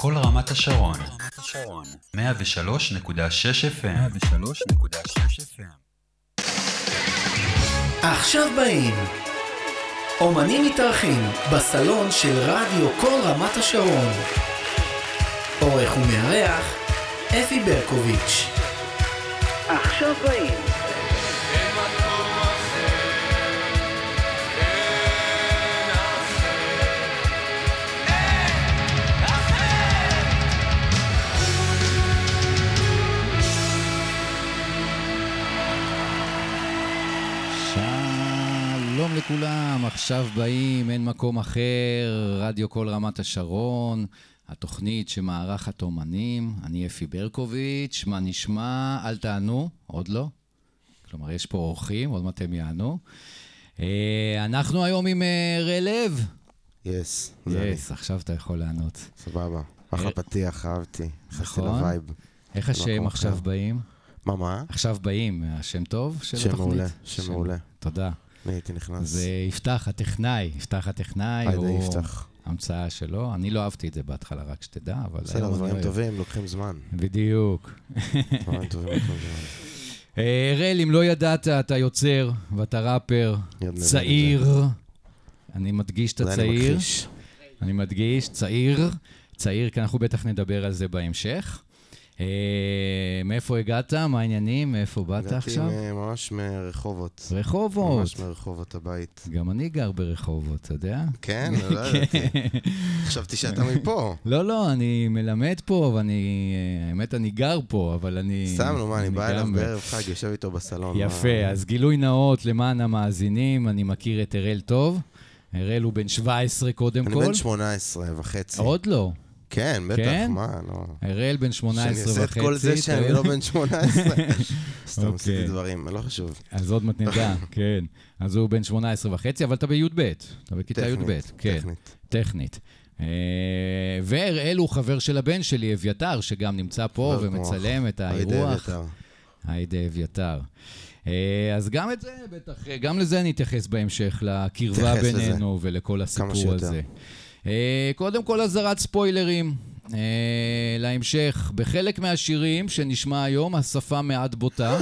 כל רמת השרון. 103.6 FM. 103.6 FM. עכשיו באים אומנים מתארחים בסלון של רדיו כל רמת השרון. עורך ומארח אפי ברקוביץ'. עכשיו באים לכולם, עכשיו באים, אין מקום אחר, רדיו כל רמת השרון, התוכנית שמארחת אומנים, אני אפי ברקוביץ', מה נשמע? אל תענו, עוד לא. כלומר, יש פה אורחים, עוד מעט הם יענו. אה, אנחנו היום עם אה, ראה לב. יס, זה אני. יס, עכשיו אתה יכול לענות. סבבה. אחלה פתיח, אהבתי. נכון. איך השם עכשיו. באים? מה, מה? עכשיו באים, השם טוב של שם התוכנית? מעולה, שם מעולה. תודה. אני הייתי נכנס. זה יפתח הטכנאי, יפתח הטכנאי, היידה הוא יפתח. המצאה שלו. אני לא אהבתי את זה בהתחלה, רק שתדע, אבל בסדר, היום אני דברים אוהב. טובים לוקחים זמן. בדיוק. דברים טובים לוקחים זמן. אה, אראל, אם לא ידעת, אתה יוצר ואתה ראפר, צעיר. אני מדגיש את הצעיר. אני מדגיש, צעיר. צעיר, כי אנחנו בטח נדבר על זה בהמשך. אה, מאיפה הגעת? מה העניינים? מאיפה באת הגעתי עכשיו? מ- ממש מרחובות. רחובות. ממש מרחובות הבית. גם אני גר ברחובות, אתה יודע? כן? לא ידעתי. חשבתי שאתה מפה. לא, לא, אני מלמד פה, ואני... אה, האמת, אני גר פה, אבל אני... סתם, נו, מה, אני בא אליו בערב חג, יושב איתו בסלון. יפה, אז גילוי נאות למען המאזינים, אני מכיר את אראל טוב. אראל הוא בן 17 קודם אני כל. בן 18 וחצי. עוד לא. כן, בטח, כן? מה, לא. אראל בן 18 שאני וחצי. אעשה את כל זה שאני? לא בן 18. סתם אוקיי. עשיתי דברים, לא חשוב. אז עוד מעט נדע, כן. אז הוא בן 18 וחצי, אבל אתה בי"ב. אתה בכיתה י"ב. כן, טכנית. טכנית. אה, והראל הוא חבר של הבן שלי, אביתר, שגם נמצא פה ומצלם את האירוח. היידה אביתר. אה, אז גם את זה, בטח, גם לזה אני אתייחס בהמשך, לקרבה. בינינו ולכל הסיפור שיותר. הזה. אה, קודם כל, אזהרת ספוילרים. אה, להמשך, בחלק מהשירים שנשמע היום, השפה מעט בוטה.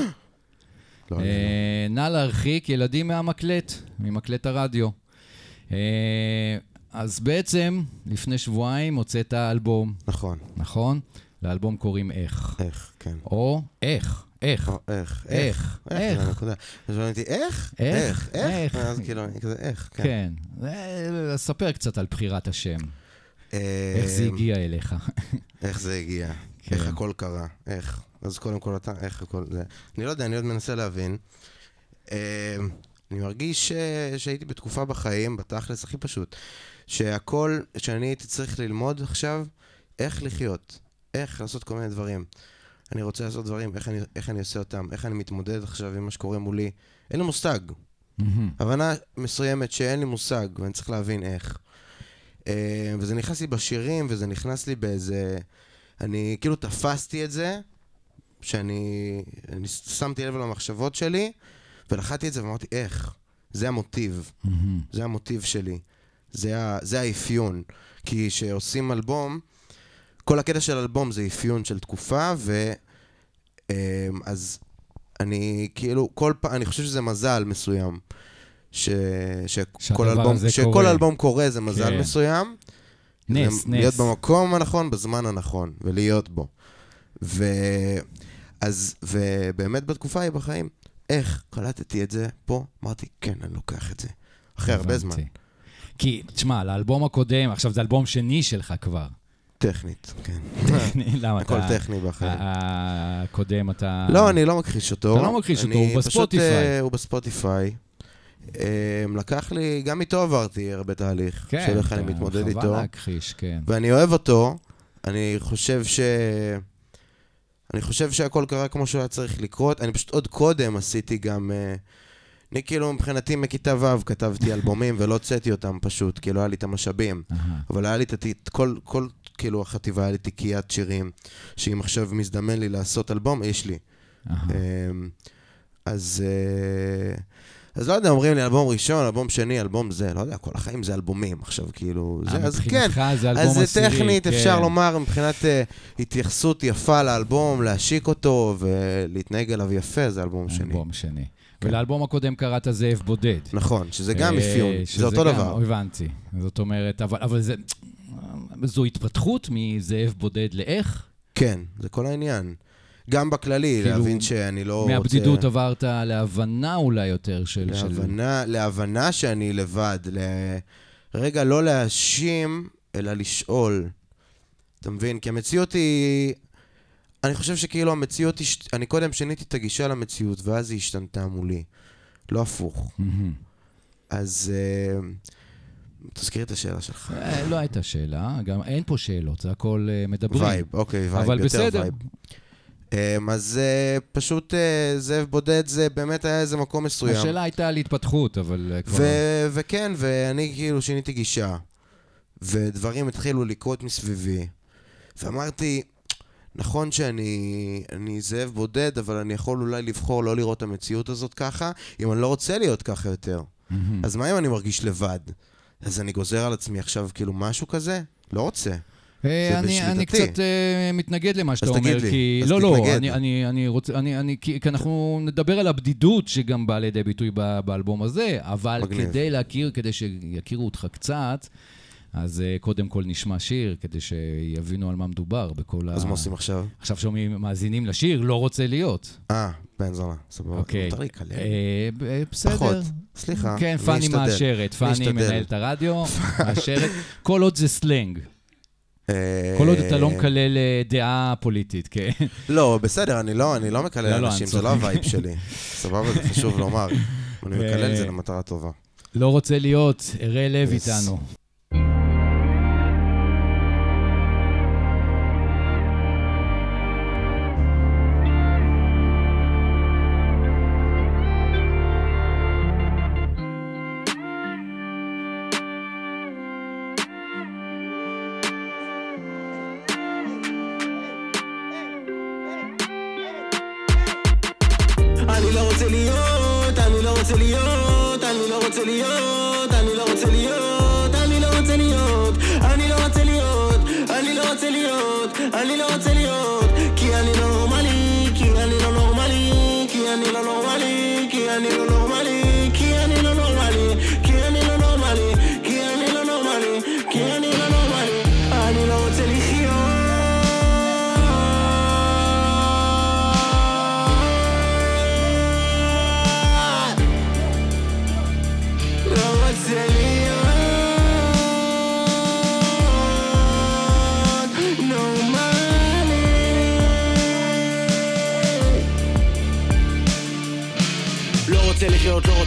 לא, אה, נא להרחיק ילדים מהמקלט, ממקלט הרדיו. אה, אז בעצם, לפני שבועיים הוצאת אלבום. נכון, נכון? לאלבום קוראים איך. איך, כן. או איך, איך. איך, איך, איך. אז אותי, איך? איך? איך? ואז כאילו, אני כזה, איך? כן. כן. אה, ספר קצת על בחירת השם. אה, איך זה הגיע אליך. איך זה הגיע? כן. איך הכל קרה? איך? אז קודם כל אתה, איך הכל זה? אני לא יודע, אני עוד מנסה להבין. אה, אני מרגיש שהייתי בתקופה בחיים, בתכלס הכי פשוט, שהכל, שאני הייתי צריך ללמוד עכשיו איך לחיות, איך לעשות כל מיני דברים. אני רוצה לעשות דברים, איך אני, איך אני עושה אותם, איך אני מתמודד עכשיו עם מה שקורה מולי. אין לי מושג. מהמם. הבנה מסוימת שאין לי מושג, ואני צריך להבין איך. אה, וזה נכנס לי בשירים, וזה נכנס לי באיזה... אני כאילו תפסתי את זה, שאני אני שמתי לב למחשבות שלי, ולחצתי את זה ואמרתי, איך? זה המוטיב, מהמם. זה המוטיב שלי. זה, ה, זה האפיון. כי כשעושים אלבום, כל הקטע של אלבום זה אפיון של תקופה, ו... אה, אז אני כאילו, כל פעם, אני חושב שזה מזל מסוים. ש... שכל אלבום, שכל קורה. אלבום קורה זה מזל כן. מסוים. נס, זה להיות נס. במקום הנכון, בזמן הנכון, ולהיות בו. ו... אז, ובאמת בתקופה ההיא בחיים, איך קלטתי את זה פה? אמרתי, כן, אני לוקח את זה. אחרי הרבה. זמן. כי, תשמע, לאלבום הקודם, עכשיו זה אלבום שני שלך כבר. טכנית, כן. למה הכל אתה... טכני בחיים. הקודם אתה... לא, אני לא מכחיש אותו. אתה לא מכחיש אותו, הוא בספוטיפיי. אה, הוא בספוטיפיי. אה, לקח לי, גם איתו עברתי הרבה תהליך, כן, של איך אני מתמודד חבל איתו. להכחיש, כן. ואני אוהב אותו, אני חושב ש... אני חושב שהכל קרה כמו שהוא היה צריך לקרות. אני פשוט עוד קודם עשיתי גם... אה, אני כאילו מבחינתי מכיתה ו' כתבתי אלבומים ולא הוצאתי אותם פשוט, כי לא היה לי את המשאבים. אבל היה לי את. כל, כל, כאילו, החטיבה היה לי תיקיית שירים, שאם עכשיו מזדמן לי לעשות אלבום, יש לי. אמ, אז, אה, אז לא יודע, אומרים לי אלבום ראשון, אלבום שני, אלבום זה, לא יודע, כל החיים זה אלבומים עכשיו, כאילו, אה, זה, אז כן. זה אלבום אז עשירי. זה טכנית, כן. אפשר לומר, מבחינת uh, התייחסות יפה לאלבום, להשיק אותו ולהתנהג אליו יפה, זה אלבום שני. אלבום שני. כן. ולאלבום הקודם קראת זאב בודד. נכון, שזה גם אפיון, שזה זה אותו גם- דבר. הבנתי. זאת אומרת, אבל, אבל זה... זו התפתחות מזאב בודד לאיך? כן, זה כל העניין. גם בכללי, כאילו, להבין שאני לא רוצה... מהבדידות עברת להבנה אולי יותר של... של... להבנה, להבנה שאני לבד. ל... רגע, לא להאשים, אלא לשאול. אתה מבין? כי המציאות היא... אני חושב שכאילו המציאות... הש... אני קודם שיניתי את הגישה למציאות, ואז היא השתנתה מולי. לא הפוך. מהמם. אז... אה, תזכיר את השאלה שלך. אה, לא הייתה שאלה, גם אין פה שאלות, זה הכל אה, מדברים. vibe, אוקיי, vibe, אבל יותר בסדר. vibe. אמ, אז אה, פשוט זאב בודד זה באמת היה איזה מקום מסוים. השאלה הייתה על התפתחות, אבל כבר... ו- וכן, ואני כאילו שיניתי גישה, ודברים התחילו לקרות מסביבי, ואמרתי, נכון שאני אני זאב בודד, אבל אני יכול אולי לבחור לא לראות את המציאות הזאת ככה, אם אני לא רוצה להיות ככה יותר. אז מה אם אני מרגיש לבד? אז אני גוזר על עצמי עכשיו כאילו משהו כזה? לא רוצה. אה, אני, אני. קצת אה, מתנגד למה שאתה אומר, לי, כי... אז לא, לא. אני, אני, אני רוצה... אני, אני, כי, כי אנחנו נדבר על הבדידות שגם באה לידי ביטוי באלבום הזה, אבל מגניב. כדי להכיר, כדי שיכירו אותך קצת, אז אה, קודם כל נשמע שיר, כדי שיבינו על מה מדובר בכל ה... אז מה עושים עכשיו? עכשיו שומעים, מאזינים לשיר, לא רוצה להיות. אה, בן זונה, סבבה. אוקיי. מותר. אה, ב- בסדר. פחות. סליחה, כן, אני פאני. מאשרת, אני פאני אשתדל. מנהלת הרדיו, מאשרת. כל עוד זה סלנג, אה, כל עוד אתה לא מקלל אה, דעה פוליטית, כן. לא, בסדר, אני לא, לא לא, מקלל לא, אנשים, אני זה לא. ה vibe שלי. סבבה, זה חשוב לומר. אני מקלל זה למטרה טובה. לא רוצה להיות, אראל לב. איתנו.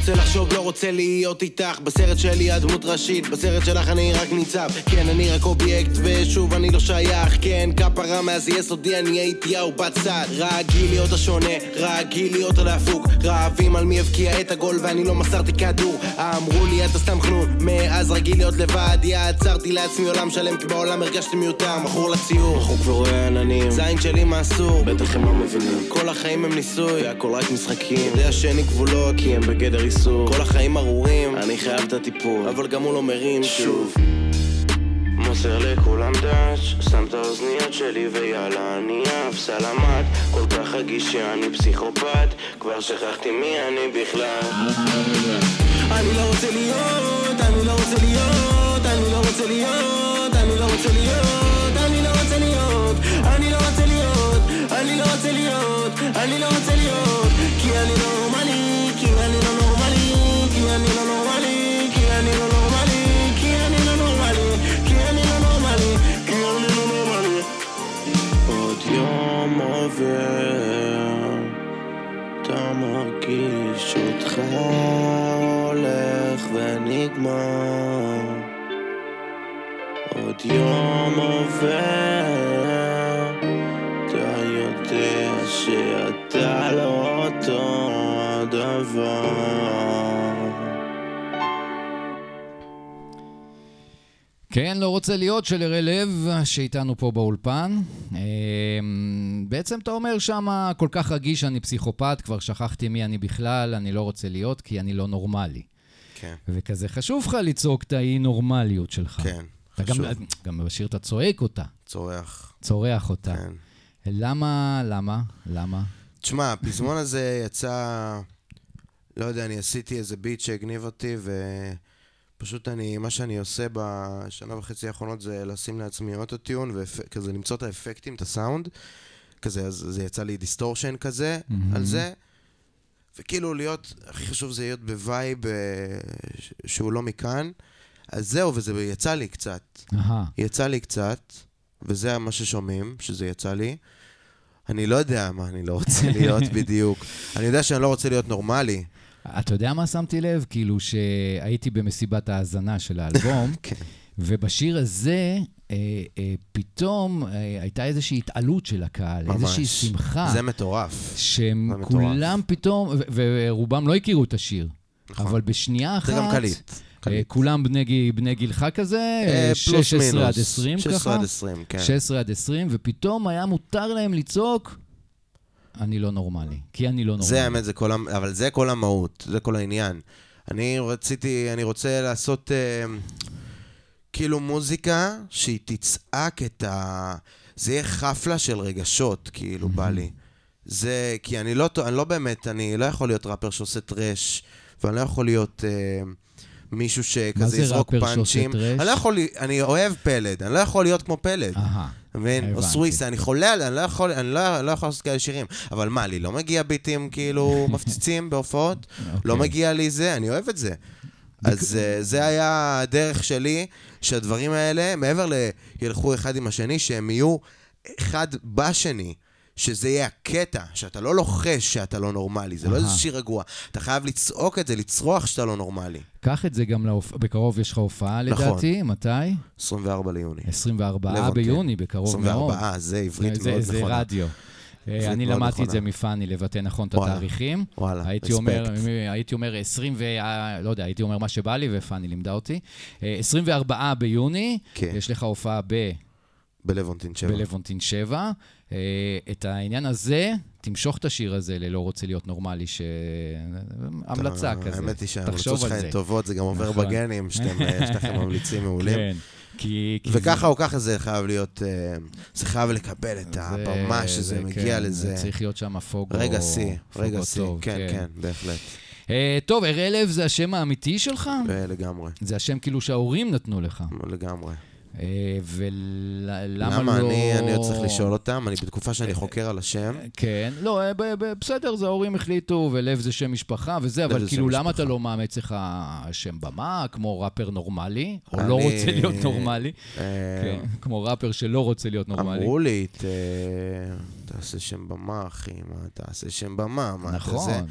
רוצה לחשוב, לא רוצה להיות איתך. בסרט שלי את דמות ראשית, בסרט שלך אני רק ניצב. כן, אני רק אובייקט, ושוב אני לא שייך. כן, כפרה מאז יסודי אני הייתי ההוא בצד. רגיל להיות השונה, רגיל להיות הדפוק. רעבים על מי הבקיע את הגול ואני לא מסרתי כדור. אמרו לי אתה סתם חנון, מאז רגיל להיות לבד יעצרתי לעצמי עולם שלם כי בעולם הרגשתי מיותר. מכור לציור. מכור כבר רואה עננים זין שלי מה אסור, בטח הם לא מבינים. כל החיים הם ניסוי, הכל רק משחקים. יודע שאין לי גבולות כי הם בגדר איסור כל החיים ארורים, אני חייב את הטיפול. אבל גם הוא לא מרים שוב. מוסר לכולם דש, שם את האוזניות שלי ויאללה אני עף סלמת. כל כך רגיש שאני פסיכופת כבר שכחתי מי אני בכלל. אני לא רוצה להיות, אני לא רוצה להיות, אני לא רוצה להיות, אני לא רוצה להיות, אני לא רוצה להיות, אני לא רוצה להיות, אני לא רוצה להיות, אני לא רוצה להיות, כי אני לא הולך ונגמר. עוד יום עובר אתה יודע שאתה כן, לא רוצה להיות של אראל לב, שאיתנו פה באולפן. אה, בעצם אתה אומר שם, כל כך רגיש, אני פסיכופת, כבר שכחתי מי אני בכלל, אני לא רוצה להיות כי אני לא נורמלי. כן, וכזה חשוב לך לצעוק את האי-נורמליות שלך. כן, אתה גם, חשוב. גם בשיר אתה צועק אותה, צורח. צורח אותה. כן. למה, למה, למה? תשמע, הפזמון הזה יצא... לא יודע, אני עשיתי איזה ביט שהגניב אותי, ופשוט אני, מה שאני עושה בשנה וחצי האחרונות זה לשים לעצמי אוטוטיון, וכזה למצוא את האפקטים, את הסאונד. כזה, אז זה יצא לי distortion כזה, מהמם. על זה. וכאילו להיות, הכי חשוב זה להיות ב vibe אה, שהוא לא מכאן. אז זהו, וזה יצא לי קצת. אהה. יצא לי קצת, וזה מה ששומעים, שזה יצא לי. אני לא יודע מה אני לא רוצה להיות בדיוק. אני יודע שאני לא רוצה להיות נורמלי. אתה יודע מה שמתי לב? כאילו שהייתי במסיבת ההאזנה של האלבום, כן. ובשיר הזה, אה, אה, פתאום אה, הייתה איזושהי התעלות של הקהל, ממש. איזושהי שמחה, זה מטורף. שהם זה מטורף. כולם פתאום, ו- ורובם לא הכירו את השיר, נכון. אבל בשנייה אחת, זה גם קליט. אה, קליט. כולם בני, בני גילך כזה, אה, אה, פלוס 16 עד מינוס. 20 ככה, 16 עד 20, כן. 16 עד 20, ופתאום היה מותר להם לצעוק, אני לא נורמלי, כי אני לא נורמלי. זה האמת, זה כל, אבל זה כל המהות, זה כל העניין. אני רציתי, אני רוצה לעשות אה, כאילו מוזיקה שהיא תצעק את ה... זה יהיה חפלה של רגשות, כאילו, בא לי. זה, כי אני לא, אני לא באמת, אני לא יכול להיות ראפר שעושה טרש, ואני לא יכול להיות אה, מישהו מה שכזה זה יזרוק ראפר שעושה פאנצ'ים. טרש? אני לא יכול, אני אוהב פלד, אני לא יכול להיות כמו פלד. אהה. אתה מבין? או. סוויסה, אני חולה על זה, אני לא יכול, אני לא, לא יכול לעשות כאלה שירים. אבל מה, לי לא מגיע ביטים כאילו מפציצים בהופעות? לא אוקיי. מגיע לי זה, אני אוהב את זה. אז אה, זה היה הדרך שלי, שהדברים האלה, מעבר ל... ילכו אחד עם השני, שהם יהיו אחד בשני. שזה יהיה הקטע, שאתה לא לוחש שאתה לא נורמלי, זה לא אהה. איזה שיר רגוע. אתה חייב לצעוק את זה, לצרוח שאתה לא נורמלי. קח את זה גם להופ... בקרוב יש לך הופעה נכון. לדעתי, מתי? 24 ליוני. 24 לבנטה. ביוני, בקרוב מאוד. 24, זה עברית זה, מאוד זה נכונה. רדיו. אה, אני למדתי את נכונה. זה מפאני, לבטא נכון את. התאריכים. וואלה, הייתי אומר. הייתי אומר 20 ו... לא יודע, הייתי אומר מה שבא לי, ופאני לימדה אותי. אה, 24 ביוני, כן. יש לך הופעה ב... בלוונטין 7. בלוונטין 7. אה, את העניין הזה, תמשוך את השיר הזה ללא רוצה להיות נורמלי, ש... המלצה כזה. האמת היא שההמלצות שלך זה. הן טובות, זה גם עובר נכון. בגנים, שאתם, אה, לכם ממליצים מעולים. כן. כי... כי וככה או ככה זה חייב להיות, אה, זה חייב לקבל את זה- הבמה שזה זה מגיע כן, לזה. זה צריך להיות שם פוגו... רגע שיא, רגע שיא, טוב, כן, כן, בהחלט. אה, טוב, אראל לב זה השם האמיתי שלך? לגמרי, זה השם כאילו שההורים נתנו לך. לגמרי. אה, ולמה למה? לא... אני אני עוד צריך לשאול אותם, אני בתקופה שאני חוקר על השם. כן, לא, אה, בסדר, זה ההורים החליטו, ולב זה שם משפחה וזה, אבל כאילו, למה משפחה. אתה לא מאמץ לך שם במה, כמו ראפר נורמלי, או לא אני- רוצה להיות נורמלי? אה, כן, כמו ראפר שלא רוצה להיות נורמלי. אמרו לי, ת- תעשה שם במה, אחי, מה תעשה שם במה, מה אתה זה?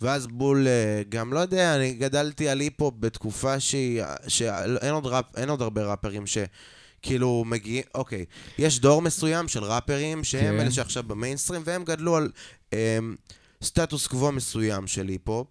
ואז בול, אה, גם לא יודע, אני גדלתי על היפ-הופ בתקופה שהיא, שאין עוד, ראפ, אין עוד הרבה ראפרים שכאילו מגיעים, אוקיי, יש דור מסוים של ראפרים שהם כן. אלה שעכשיו במיינסטרים, והם גדלו על אה, סטטוס קוו מסוים של היפ-הופ,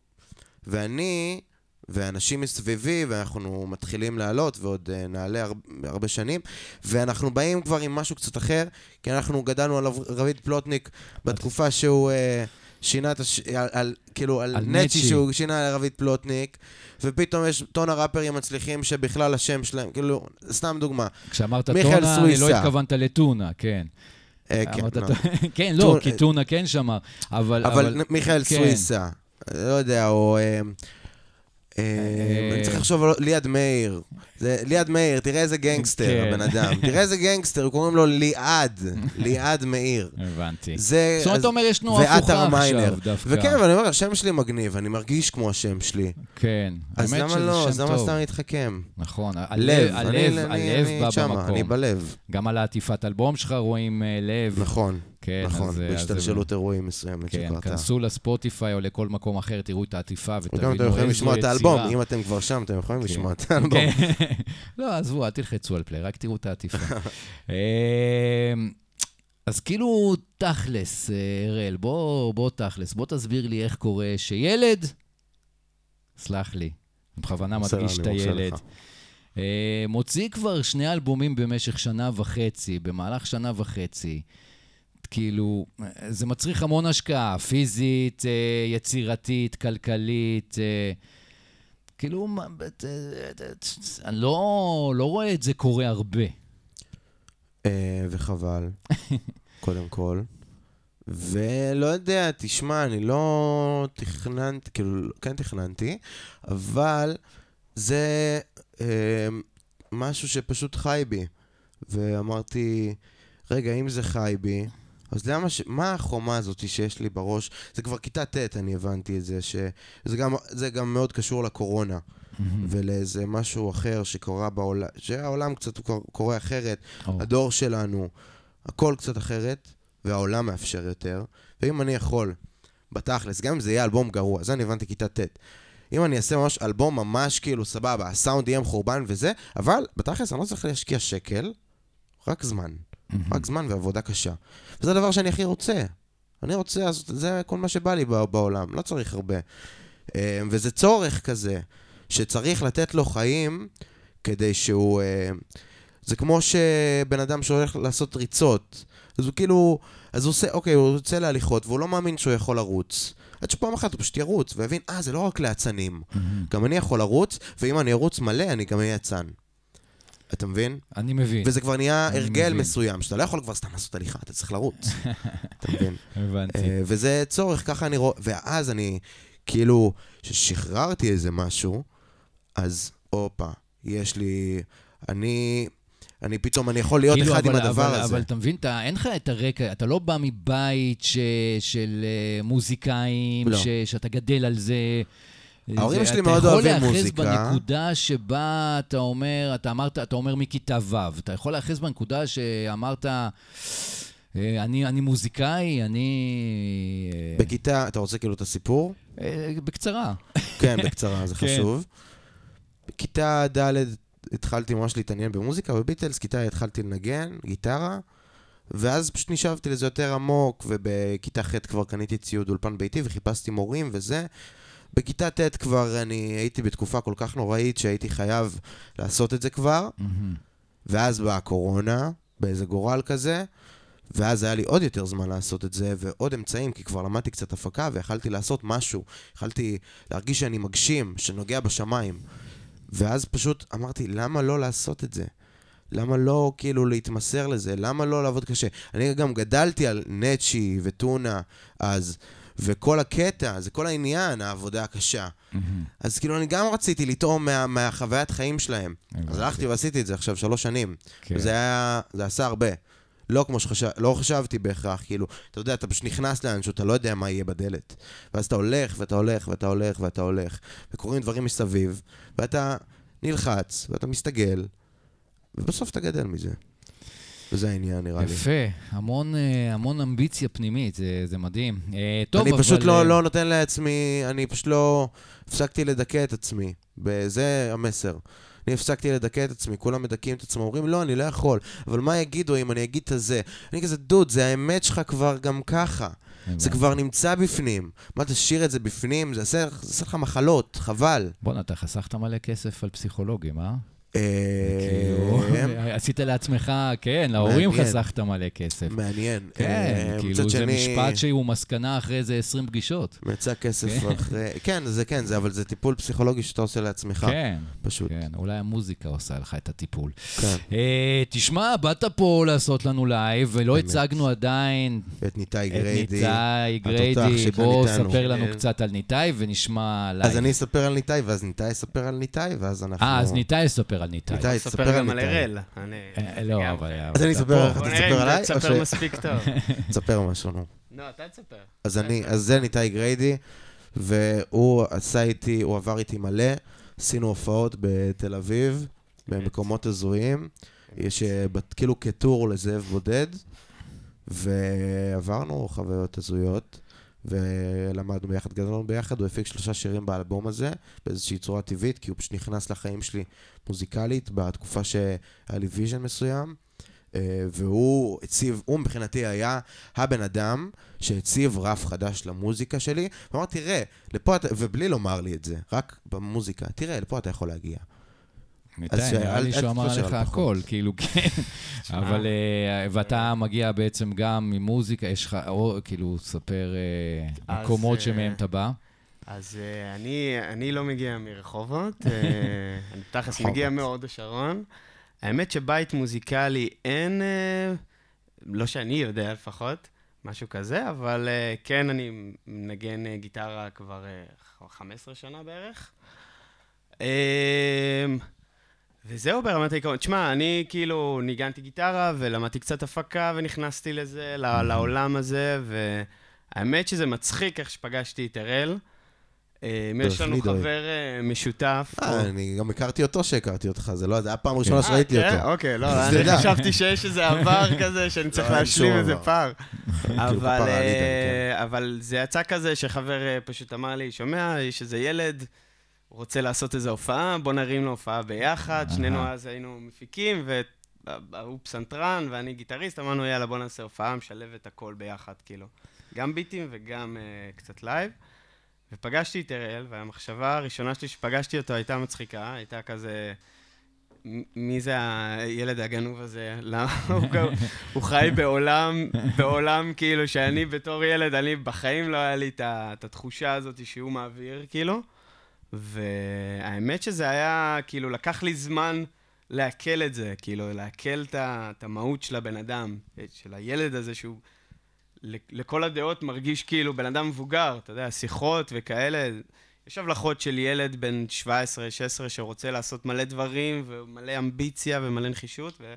ואני ואנשים מסביבי, ואנחנו מתחילים לעלות, ועוד אה, נעלה הר, הרבה שנים, ואנחנו באים כבר עם משהו קצת אחר, כי אנחנו גדלנו על רביד פלוטניק בתקופה שהוא... אה, שינה את הש... על, על, כאילו, על, על נצ'י. שהוא שינה על רביד פלוטניק, ופתאום יש טון הראפרים מצליחים שבכלל השם שלהם, כאילו, סתם דוגמה. כשאמרת טונה, אני לא. התכוונת לטונה, כן. אה, כן, לא. טונה- כן, לא, טונה- כי טונה כן שמר, אבל... אבל מיכאל כן. סוויסה, לא יודע, או... אה, אני צריך לחשוב על ליעד מאיר. ליעד מאיר, תראה איזה גנגסטר, כן. הבן אדם. תראה איזה גנגסטר, קוראים לו ליעד. ליעד מאיר. הבנתי. זאת אומרת, אתה אומר, יש תנועה הפוכה. עכשיו דווקא. וכן, אבל אני אומר, השם שלי מגניב, אני מרגיש כמו השם שלי. כן. אז האמת למה שזה לא? אז למה. סתם להתחכם? נכון, לב, הלב, הלב, הלב בא במקום. אני בלב. גם על העטיפת אלבום שלך רואים אה, לב. נכון, כן, נכון, אז, אז בהשתלשלות אירועים מסוימת כן, שקרתה. כנסו לספוטיפיי או לכל מקום אחר, תראו את העטיפה ותבינו איזו אתם יכולים לשמוע את האלבום, יצירה. אם אתם כבר שם, אתם יכולים כן. לשמוע את האלבום. כן. לא, עזבו, אל תלחצו על פליי, רק תראו את העטיפה. אה, אז כאילו, תכלס, אה, אראל, בוא, בוא תכלס, בוא תסביר לי איך קורה שילד, סלח לי, בכוונה מדגיש את הילד. אה, מוציא כבר שני אלבומים במשך שנה וחצי, במהלך שנה וחצי. כאילו, זה מצריך המון השקעה, פיזית, אה, יצירתית, כלכלית. אה, כאילו, מה- אה, אה, אני לא, לא רואה את זה קורה הרבה. אה, וחבל, קודם כל. ולא יודע, תשמע, אני לא תכננתי, כאילו, כן תכננתי, אבל זה אה, משהו שפשוט חי בי. ואמרתי, רגע, אם זה חי בי, אז למה ש... מה החומה הזאת שיש לי בראש? זה כבר כיתה ט', אני הבנתי את זה, שזה גם, זה גם מאוד קשור לקורונה. ולאיזה משהו אחר שקורה בעולם, שהעולם קצת קור- קורה אחרת, או. הדור שלנו, הכל קצת אחרת, והעולם מאפשר יותר. ואם אני יכול, בתכלס, גם אם זה יהיה אלבום גרוע, זה אני הבנתי כיתה ט'. אם אני אעשה ממש אלבום ממש כאילו סבבה, הסאונד יהיה מחורבן וזה, אבל בתכלס אני לא צריך להשקיע שקל, רק זמן. רק זמן ועבודה קשה. וזה הדבר שאני הכי רוצה. אני רוצה לעשות, זה כל מה שבא לי בע- בעולם, לא צריך הרבה. אה, וזה צורך כזה, שצריך לתת לו חיים כדי שהוא... אה, זה כמו שבן אדם שהולך לעשות ריצות, אז הוא כאילו, אז הוא עושה, אוקיי, הוא יוצא להליכות, והוא לא מאמין שהוא יכול לרוץ. עד שפעם אחת הוא פשוט ירוץ, ויבין, אה, זה לא רק לאצנים. גם אני יכול לרוץ, ואם אני ארוץ מלא, אני גם אהיה אצן. אתה מבין? אני מבין. וזה כבר נהיה הרגל מבין. מסוים, שאתה לא יכול כבר סתם לעשות הליכה, אתה צריך לרוץ. אתה מבין? הבנתי. אה, וזה צורך, ככה אני רואה, ואז אני, כאילו, כששחררתי איזה משהו, אז הופה, יש לי, אני, אני פתאום, אני יכול להיות כאילו, אחד עם אבל- הדבר אבל, הזה. אבל אתה מבין, אתה, אין לך את הרקע, אתה לא בא מבית ש, של אה, מוזיקאים, לא. ש, שאתה גדל על זה. ההורים שלי מאוד אוהבים אתה יכול מוזיקה. להיאחז בנקודה שבה אתה אומר, אתה אמרת, אתה אומר מכיתה ו', אתה יכול להיאחז בנקודה שאמרת, אה, אני, אני מוזיקאי, אני... אה, בכיתה, אתה רוצה כאילו את הסיפור? אה, בקצרה. כן, בקצרה, זה כן. חשוב. בכיתה ד' התחלתי ממש להתעניין במוזיקה, בביטלס, כיתה התחלתי לנגן, גיטרה, ואז פשוט נשאבתי לזה יותר עמוק, ובכיתה ח' כבר קניתי ציוד אולפן ביתי וחיפשתי מורים וזה. בכיתה ט' כבר אני הייתי בתקופה כל כך נוראית שהייתי חייב לעשות את זה כבר, ואז באה הקורונה, באיזה גורל כזה, ואז היה לי עוד יותר זמן לעשות את זה, ועוד אמצעים, כי כבר למדתי קצת הפקה, ויכלתי לעשות משהו. יכלתי להרגיש שאני מגשים, שנוגע בשמיים. ואז פשוט אמרתי, למה לא לעשות את זה? למה לא כאילו להתמסר לזה? למה לא לעבוד קשה? אני גם גדלתי על נצ'י וטונה אז, וכל הקטע, זה כל העניין, העבודה הקשה. אז כאילו אני גם רציתי לטעום מה, מהחוויית חיים שלהם. אז. הלכתי ועשיתי את זה עכשיו שלוש שנים. כן. וזה היה, זה עשה הרבה. לא כמו שחשב, לא חשבתי בהכרח, כאילו, אתה יודע, אתה פשוט נכנס לאנשהו, אתה לא יודע מה יהיה בדלת. ואז אתה הולך, ואתה הולך, ואתה הולך, ואתה הולך, וקורים דברים מסביב, ואתה נלחץ, ואתה מסתגל, ובסוף אתה גדל מזה. וזה העניין, נראה לי. יפה, המון, אה, המון אמביציה פנימית, זה, זה מדהים. אה, טוב, אני אבל... פשוט אה, לא, לא נותן לעצמי, אני פשוט לא... הפסקתי לדכא את עצמי. זה המסר. אני הפסקתי לדכא את עצמי, כולם מדכאים את עצמם, אומרים, לא, אני לא יכול. אבל מה יגידו אם אני אגיד את הזה? אני כזה, דוד, זה האמת שלך כבר גם ככה. זה. כבר נמצא בפנים. מה, תשאיר את זה בפנים? זה יעשה לך מחלות, חבל. בואנה, אתה חסכת מלא כסף על פסיכולוגים, אה? אה, כאילו, עשית לעצמך, כן, להורים. חסכת מלא כסף. מעניין. כן, אה, כאילו זה משפט שהוא מסקנה אחרי איזה 20 פגישות. מצא כסף כן. אחרי... כן, זה כן, זה, אבל זה טיפול פסיכולוגי שאתה עושה לעצמך. כן, פשוט. כן, אולי המוזיקה עושה לך את הטיפול. כן. אה, תשמע, באת פה לעשות לנו לייב, ולא. הצגנו עדיין ואת ניתאי את גריידי. ניתאי התותח גריידי. שכאן בוא איתנו. ספר לנו כן. קצת על ניתאי ונשמע לייב. אז אני אספר על ניתאי, ואז ניתאי יספר על ניתאי, ואז אנחנו... אה, אז ניתאי יספר על ניתאי. ניתאי, ספר תספר על גם על ניתאי. אראל. אני- אה, לא, גם. אבל... אז אני אספר. בוא אתה תספר עליי? תספר ש- מספיק טוב. תספר משהו, נו. לא, אתה תספר. אז אני, אז זה ניתאי גריידי, והוא עשה איתי, הוא עבר איתי מלא, עשינו הופעות בתל אביב, במקומות הזויים, יש אה, כאילו כטור לזאב בודד, ועברנו חוויות הזויות, ולמדנו ביחד, גדלנו ביחד, הוא הפיק שלושה שירים באלבום הזה, באיזושהי צורה טבעית, כי הוא פשוט נכנס לחיים שלי מוזיקלית, בתקופה שהיה לי vision מסוים. אה, והוא הציב, הוא מבחינתי היה הבן אדם שהציב רף חדש למוזיקה שלי, ואמרתי, תראה, לפה אתה, ובלי לומר לי את זה, רק במוזיקה, תראה, לפה אתה יכול להגיע. ניתן, נראה לי שהוא אמר לך הכל, כאילו, כן. אבל, אה, ואתה מגיע בעצם גם ממוזיקה, יש לך, כאילו, ספר אה, מקומות שמהם אתה בא. אז אני, אני לא מגיע מרחובות, אני תכלס מגיע מהוד השרון. האמת שבית מוזיקלי אין, לא שאני יודע לפחות, משהו כזה, אבל כן, אני מנגן גיטרה כבר 15 שנה בערך. וזהו ברמת העיקרון. תשמע, אני כאילו ניגנתי גיטרה ולמדתי קצת הפקה ונכנסתי לזה, לעולם הזה, והאמת שזה מצחיק איך שפגשתי את אראל. אמ, יש לנו חבר אה, משותף. אה, אני גם הכרתי אותו שהכרתי אותך, זה לא, זה היה פעם ראשונה שראיתי אה, אותו. כן? אוקיי, לא, אני חשבתי שיש איזה עבר כזה, שאני צריך להשלים איזה פער. כאילו, כן. אבל זה יצא כזה שחבר פשוט אמר לי, שומע, יש איזה ילד, רוצה לעשות איזו הופעה, בוא נרים לו הופעה ביחד, שנינו אז היינו מפיקים, והוא פסנתרן ואני גיטריסט, אמרנו, יאללה, בוא נעשה הופעה, משלב את הכל ביחד, כאילו. גם ביטים וגם אה, קצת לייב. ופגשתי את אראל, והמחשבה הראשונה שלי שפגשתי אותו הייתה מצחיקה, הייתה כזה... מי זה הילד הגנוב הזה? למה הוא, הוא חי בעולם, בעולם כאילו שאני בתור ילד, אני בחיים לא היה לי את התחושה הזאת שהוא מעביר, כאילו. והאמת שזה היה, כאילו, לקח לי זמן לעכל את זה, כאילו, לעכל את המהות של הבן אדם, של הילד הזה שהוא לכל הדעות מרגיש כאילו בן אדם מבוגר, אתה יודע, שיחות וכאלה. יש הבלחות של ילד בן 17-16 שרוצה לעשות מלא דברים ומלא אמביציה ומלא נחישות, ו...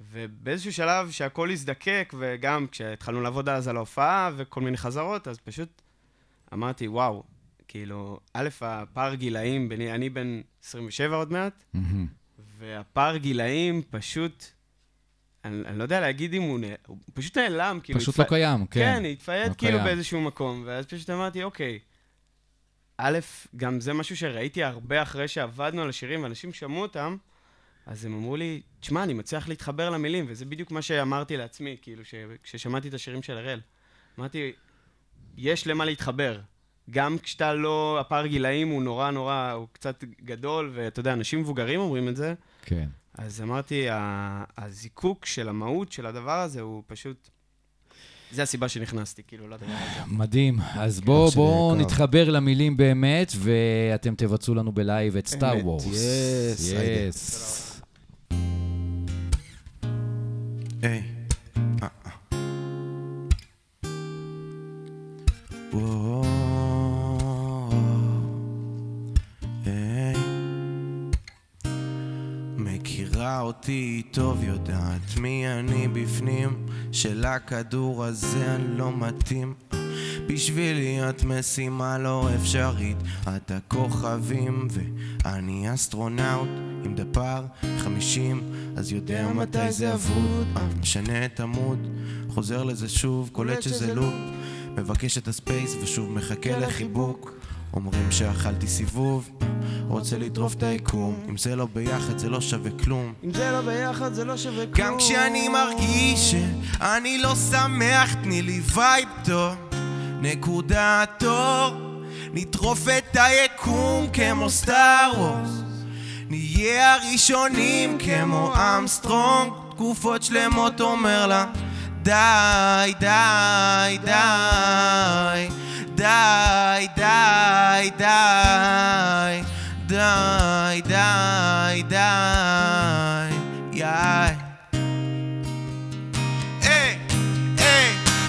ובאיזשהו שלב שהכל הזדקק, וגם כשהתחלנו לעבוד אז על ההופעה וכל מיני חזרות, אז פשוט אמרתי, וואו, כאילו, א', הפער גילאים, ביני, אני בן 27 עוד מעט, mm-hmm. והפער גילאים פשוט, אני, אני לא יודע להגיד אם הוא, הוא פשוט נעלם, כאילו... פשוט התפ... לא קיים, כן. כן, התפייד לא כאילו קיים. באיזשהו מקום, ואז פשוט אמרתי, אוקיי, א', גם זה משהו שראיתי הרבה אחרי שעבדנו על השירים, ואנשים שמעו אותם, אז הם אמרו לי, תשמע, אני מצליח להתחבר למילים, וזה בדיוק מה שאמרתי לעצמי, כאילו, כששמעתי את השירים של הראל. אמרתי, יש למה להתחבר. גם כשאתה לא, הפער גילאים הוא נורא נורא, הוא קצת גדול, ואתה יודע, אנשים מבוגרים אומרים את זה. כן. אז אמרתי, הזיקוק של המהות של הדבר הזה הוא פשוט... זה הסיבה שנכנסתי, כאילו, לדבר הזה. מדהים. אז בואו בוא נתחבר למילים באמת, ואתם תבצעו לנו בלייב את סטאר וורס. יס, יס. היי. אותי טוב, יודעת מי אני בפנים שלכדור הזה אני לא מתאים. בשבילי את משימה לא אפשרית את הכוכבים ואני אסטרונאוט עם דפר חמישים אז יודע מתי זה אבוד. אה, משנה את עמוד חוזר לזה שוב קולט שזה לופ מבקש את הספייס ושוב מחכה לחיבוק אומרים שאכלתי סיבוב רוצה לטרוף את היקום. אם זה לא ביחד זה לא שווה כלום. אם זה לא ביחד זה לא שווה כלום. גם כשאני מרגיש שאני לא שמח תני לי vibe טוב נקודת אור נטרוף את היקום כמו Star Wars. נהיה הראשונים כמו ארמסטרונג. תקופות שלמות אומר לה די, די, די די, די, די די, די, די, יאי.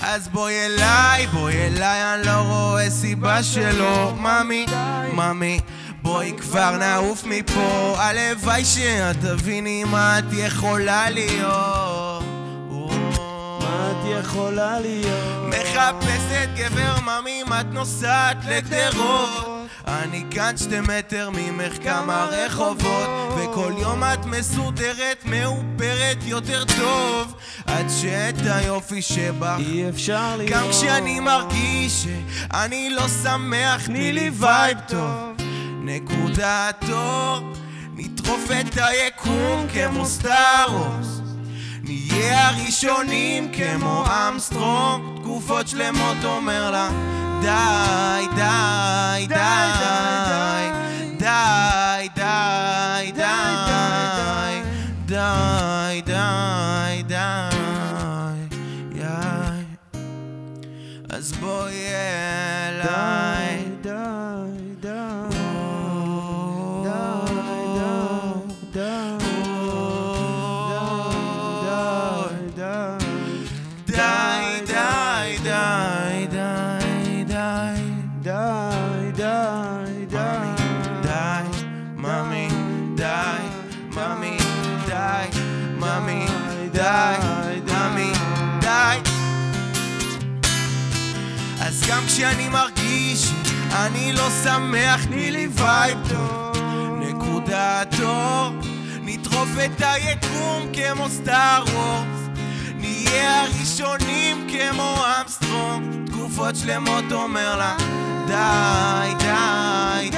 אז בואי אליי, בואי אליי, אני לא רואה סיבה שלא. ממי, ממי, בואי כבר נעוף מפה, הלוואי שאת תביני מה את יכולה להיות. מה את יכולה להיות? מחפשת גבר ממי, את נוסעת לגדרות. אני כאן שתי מטר ממך כמה רחובות. וכל יום את מסודרת, מאופרת יותר טוב. עד שאת היופי שבך. אי אפשר לראות. גם כשאני מרגיש שאני לא שמח, תני לי vibe טוב. נקודת אור נטרוף את היקום כמו Star Wars נהיה הראשונים כמו אמסטרונג תקופות שלמות אומר לה די, די, די, די, די, די, די די, די, די, די. אז בואי לא שמח, תני לי vibe טוב נקודת אור נטרוף את היקום כמו Star Wars נהיה הראשונים כמו ארמסטרונג תקופות שלמות אומר לה די, די, די,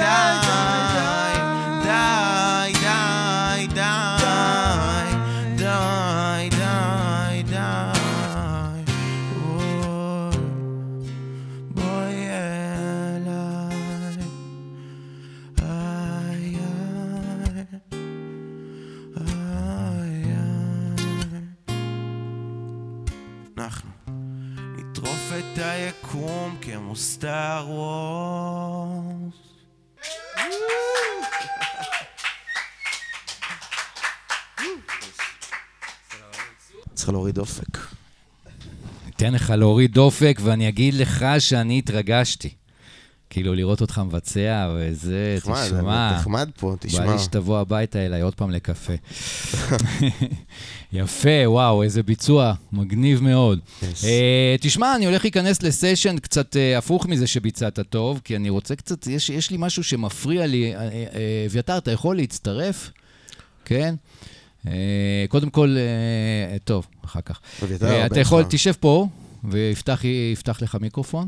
די, די, כמו סטאר וורס. צריך להוריד אופק. אתן לך להוריד דופק, ואני אגיד לך שאני התרגשתי. כאילו, לראות אותך מבצע וזה, נחמד, תשמע. נחמד פה, בא תשמע. לי שתבוא הביתה אליי עוד פעם לקפה. יפה, וואו, איזה ביצוע, מגניב מאוד. Yes. אה, תשמע, אני הולך להיכנס לסשן קצת אה, הפוך מזה שביצעת טוב, כי אני רוצה קצת, יש, יש לי משהו שמפריע לי. אה, אביתר, אתה יכול להצטרף? כן? אה, קודם כל, אה, טוב, אחר כך. הבן אתה יכול. תשב פה, ויפתח יפתח לך מיקרופון.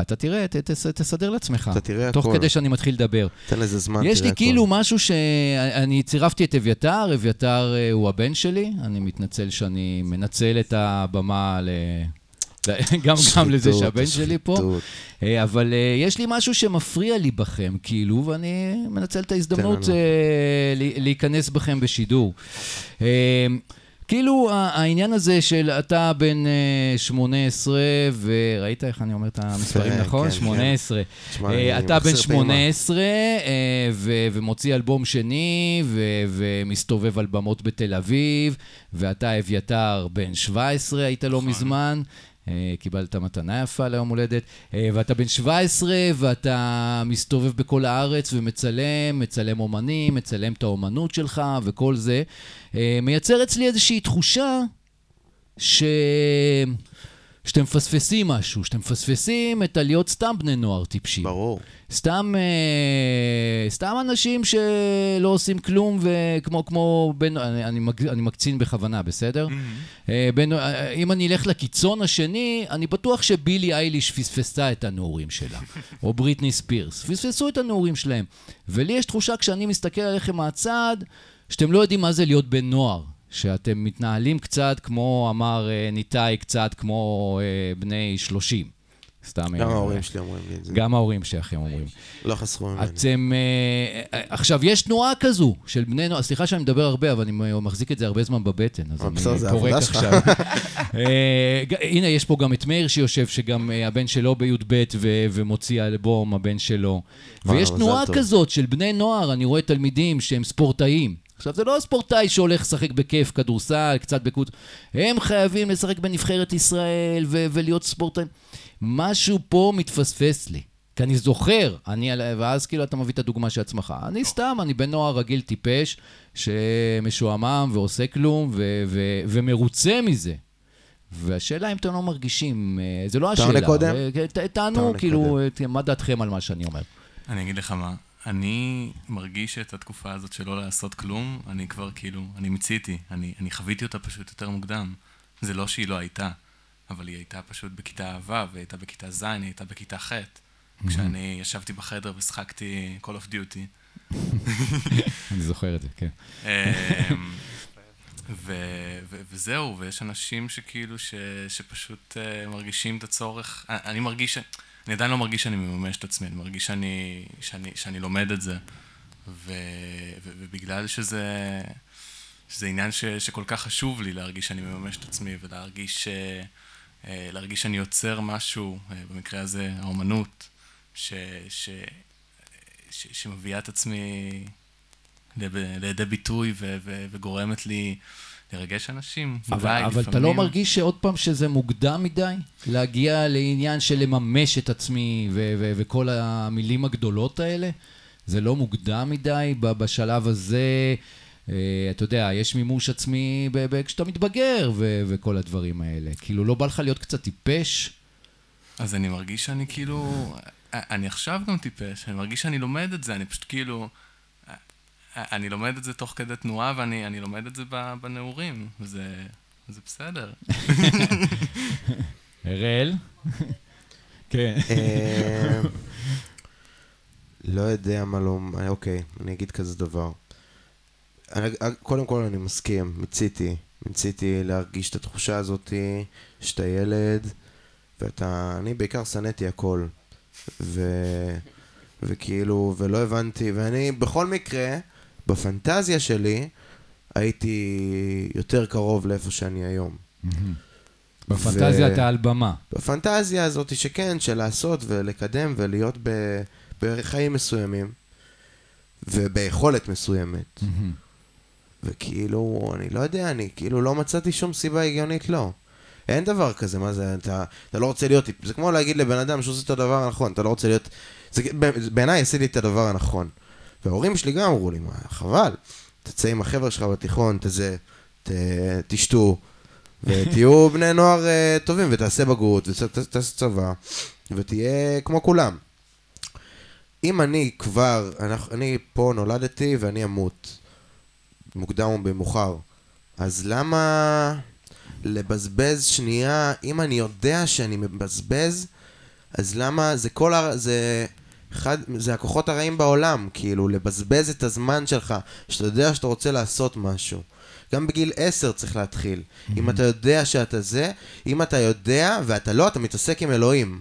אתה תראה, ת, תס, תסדר לעצמך. אתה תראה תוך הכל. כדי שאני מתחיל לדבר. תן לזה זמן, יש תראה לי הכל. כאילו משהו שאני צירפתי את אביתר, אביתר אה, הוא הבן שלי, אני מתנצל שאני מנצל את הבמה ל... גם, גם לזה שחיתות, שהבן שלי פה, שחיתות. אה, אבל אה, יש לי משהו שמפריע לי בכם, כאילו, ואני מנצל את ההזדמנות להיכנס בכם בשידור. אה, כאילו, העניין הזה של אתה בן אה, 18, וראית איך אני אומר את המספרים כן, נכון? כן. 18. תשמע, אה, אני אתה בן מחסיר פעימה. 18 אה, ומוציא אלבום שני ומסתובב על במות בתל אביב, ואתה אביתר בן 17, היית לא מזמן. אה, קיבלת מתנה יפה ליום הולדת, אה, ואתה בן 17 ואתה מסתובב בכל הארץ ומצלם, מצלם אומנים, מצלם את האומנות שלך וכל זה, אה, מייצר אצלי איזושהי תחושה ש... שאתם מפספסים משהו, שאתם מפספסים את הלהיות סתם בני נוער טיפשים. ברור. סתם, אה, סתם אנשים שלא עושים כלום, וכמו כמו בן, אני, אני, אני מקצין בכוונה, בסדר? אה, בין, אה, אם אני אלך לקיצון השני, אני בטוח שבילי אייליש פספסה את הנעורים שלה, או בריטני ספירס, פספסו את הנעורים שלהם. ולי יש תחושה כשאני מסתכל עליכם מהצד, שאתם לא יודעים מה זה להיות בן נוער. שאתם מתנהלים קצת כמו, אמר אה, ניתאי, קצת כמו אה, בני 30. סתם... גם אה, ההורים שלי אומרים לי את זה. גם ההורים שלכם אומרים. לא חסכו ממני. אתם... עכשיו, יש תנועה כזו של בני נוער, סליחה שאני מדבר הרבה, אבל אני מחזיק את זה הרבה זמן בבטן, אז אני פורק. עכשיו. אה, הנה, יש פה גם את מאיר שיושב, שגם אה, הבן שלו בי"ב ומוציא אלבום, הבן שלו. ויש תנועה. כזאת של בני נוער, אני רואה תלמידים שהם ספורטאים. עכשיו, זה לא ספורטאי שהולך לשחק בכיף, כדורסל, קצת בקבוצ... הם חייבים לשחק בנבחרת ישראל ו- ולהיות ספורטאים. משהו פה מתפספס לי. כי אני זוכר, אני, ואז כאילו אתה מביא את הדוגמה של עצמך. אני סתם, אני בן נוער רגיל טיפש, שמשועמם ועושה כלום ו- ו- ומרוצה מזה. והשאלה אם אתם לא מרגישים, אה, זה לא השאלה. קודם? אה, ת- אתה תענו, עונה כאילו, אה, מה דעתכם על מה שאני אומר? אני אגיד לך מה, אני מרגיש את התקופה הזאת של לא לעשות כלום, אני כבר כאילו, אני מיציתי, אני, אני חוויתי אותה פשוט יותר מוקדם. זה לא שהיא לא הייתה, אבל היא הייתה פשוט בכיתה ו', והיא הייתה בכיתה ז', היא הייתה בכיתה ח'. כשאני ישבתי בחדר ושחקתי Call of Duty. אני זוכר את זה, כן. אמ, ו- ו- וזהו, ויש אנשים שכאילו, ש- שפשוט אה, מרגישים את הצורך, אני, אני מרגיש, ש- אני עדיין לא מרגיש שאני מממש את עצמי, אני מרגיש שאני, שאני, שאני לומד את זה, ו- ו- ובגלל שזה, שזה עניין ש, שכל כך חשוב לי להרגיש שאני מממש את עצמי ולהרגיש אה, להרגיש שאני יוצר משהו, אה, במקרה הזה האומנות, ש, ש, ש, שמביאה את עצמי לידי ביטוי ו, ו, וגורמת לי לרגש אנשים. אבל, אולי, אבל לפעמים... אתה לא מרגיש שעוד פעם שזה מוקדם מדי? להגיע לעניין של לממש את עצמי ו- ו- וכל המילים הגדולות האלה? זה לא מוקדם מדי בשלב הזה? אה, אתה יודע, יש מימוש עצמי כשאתה מתבגר ו- וכל הדברים האלה. כאילו, לא בא לך להיות קצת טיפש? אז אני מרגיש שאני כאילו... אני עכשיו גם טיפש, אני מרגיש שאני לומד את זה, אני פשוט כאילו... אני לומד את זה תוך כדי תנועה, ואני לומד את זה בנעורים, זה, זה בסדר. אראל? כן. לא יודע מה לא... אוקיי, אני אגיד כזה דבר. קודם כל אני מסכים, מיציתי. מיציתי להרגיש את התחושה הזאת שאתה ילד, ואתה... אני בעיקר שנאתי הכל. ו... וכאילו, ולא הבנתי, ואני בכל מקרה, בפנטזיה שלי, הייתי יותר קרוב לאיפה שאני היום. בפנטזיה ו... אתה על במה. בפנטזיה הזאת שכן, של לעשות ולקדם ולהיות ב... בחיים מסוימים, וביכולת מסוימת. וכאילו, אני לא יודע, אני כאילו לא מצאתי שום סיבה הגיונית לא. אין דבר כזה, מה זה, אתה, אתה לא רוצה להיות, זה כמו להגיד לבן אדם שהוא עושה את הדבר הנכון, אתה לא רוצה להיות, זה, בעיניי עשיתי את הדבר הנכון. וההורים שלי גם אמרו לי, מה, חבל, תצא עם החבר'ה שלך בתיכון, תזה, ת, תשתו, ותהיו בני נוער uh, טובים, ותעשה בגרות, ותעשה צבא, ותהיה כמו כולם. אם אני כבר, אני, אני פה נולדתי ואני אמות, מוקדם או במאוחר. אז למה לבזבז שנייה, אם אני יודע שאני מבזבז, אז למה, זה כל ה... זה... אחד, זה הכוחות הרעים בעולם, כאילו, לבזבז את הזמן שלך, שאתה יודע שאתה רוצה לעשות משהו. גם בגיל עשר צריך להתחיל. Mm-hmm. אם אתה יודע שאתה זה, אם אתה יודע ואתה לא, אתה מתעסק עם אלוהים.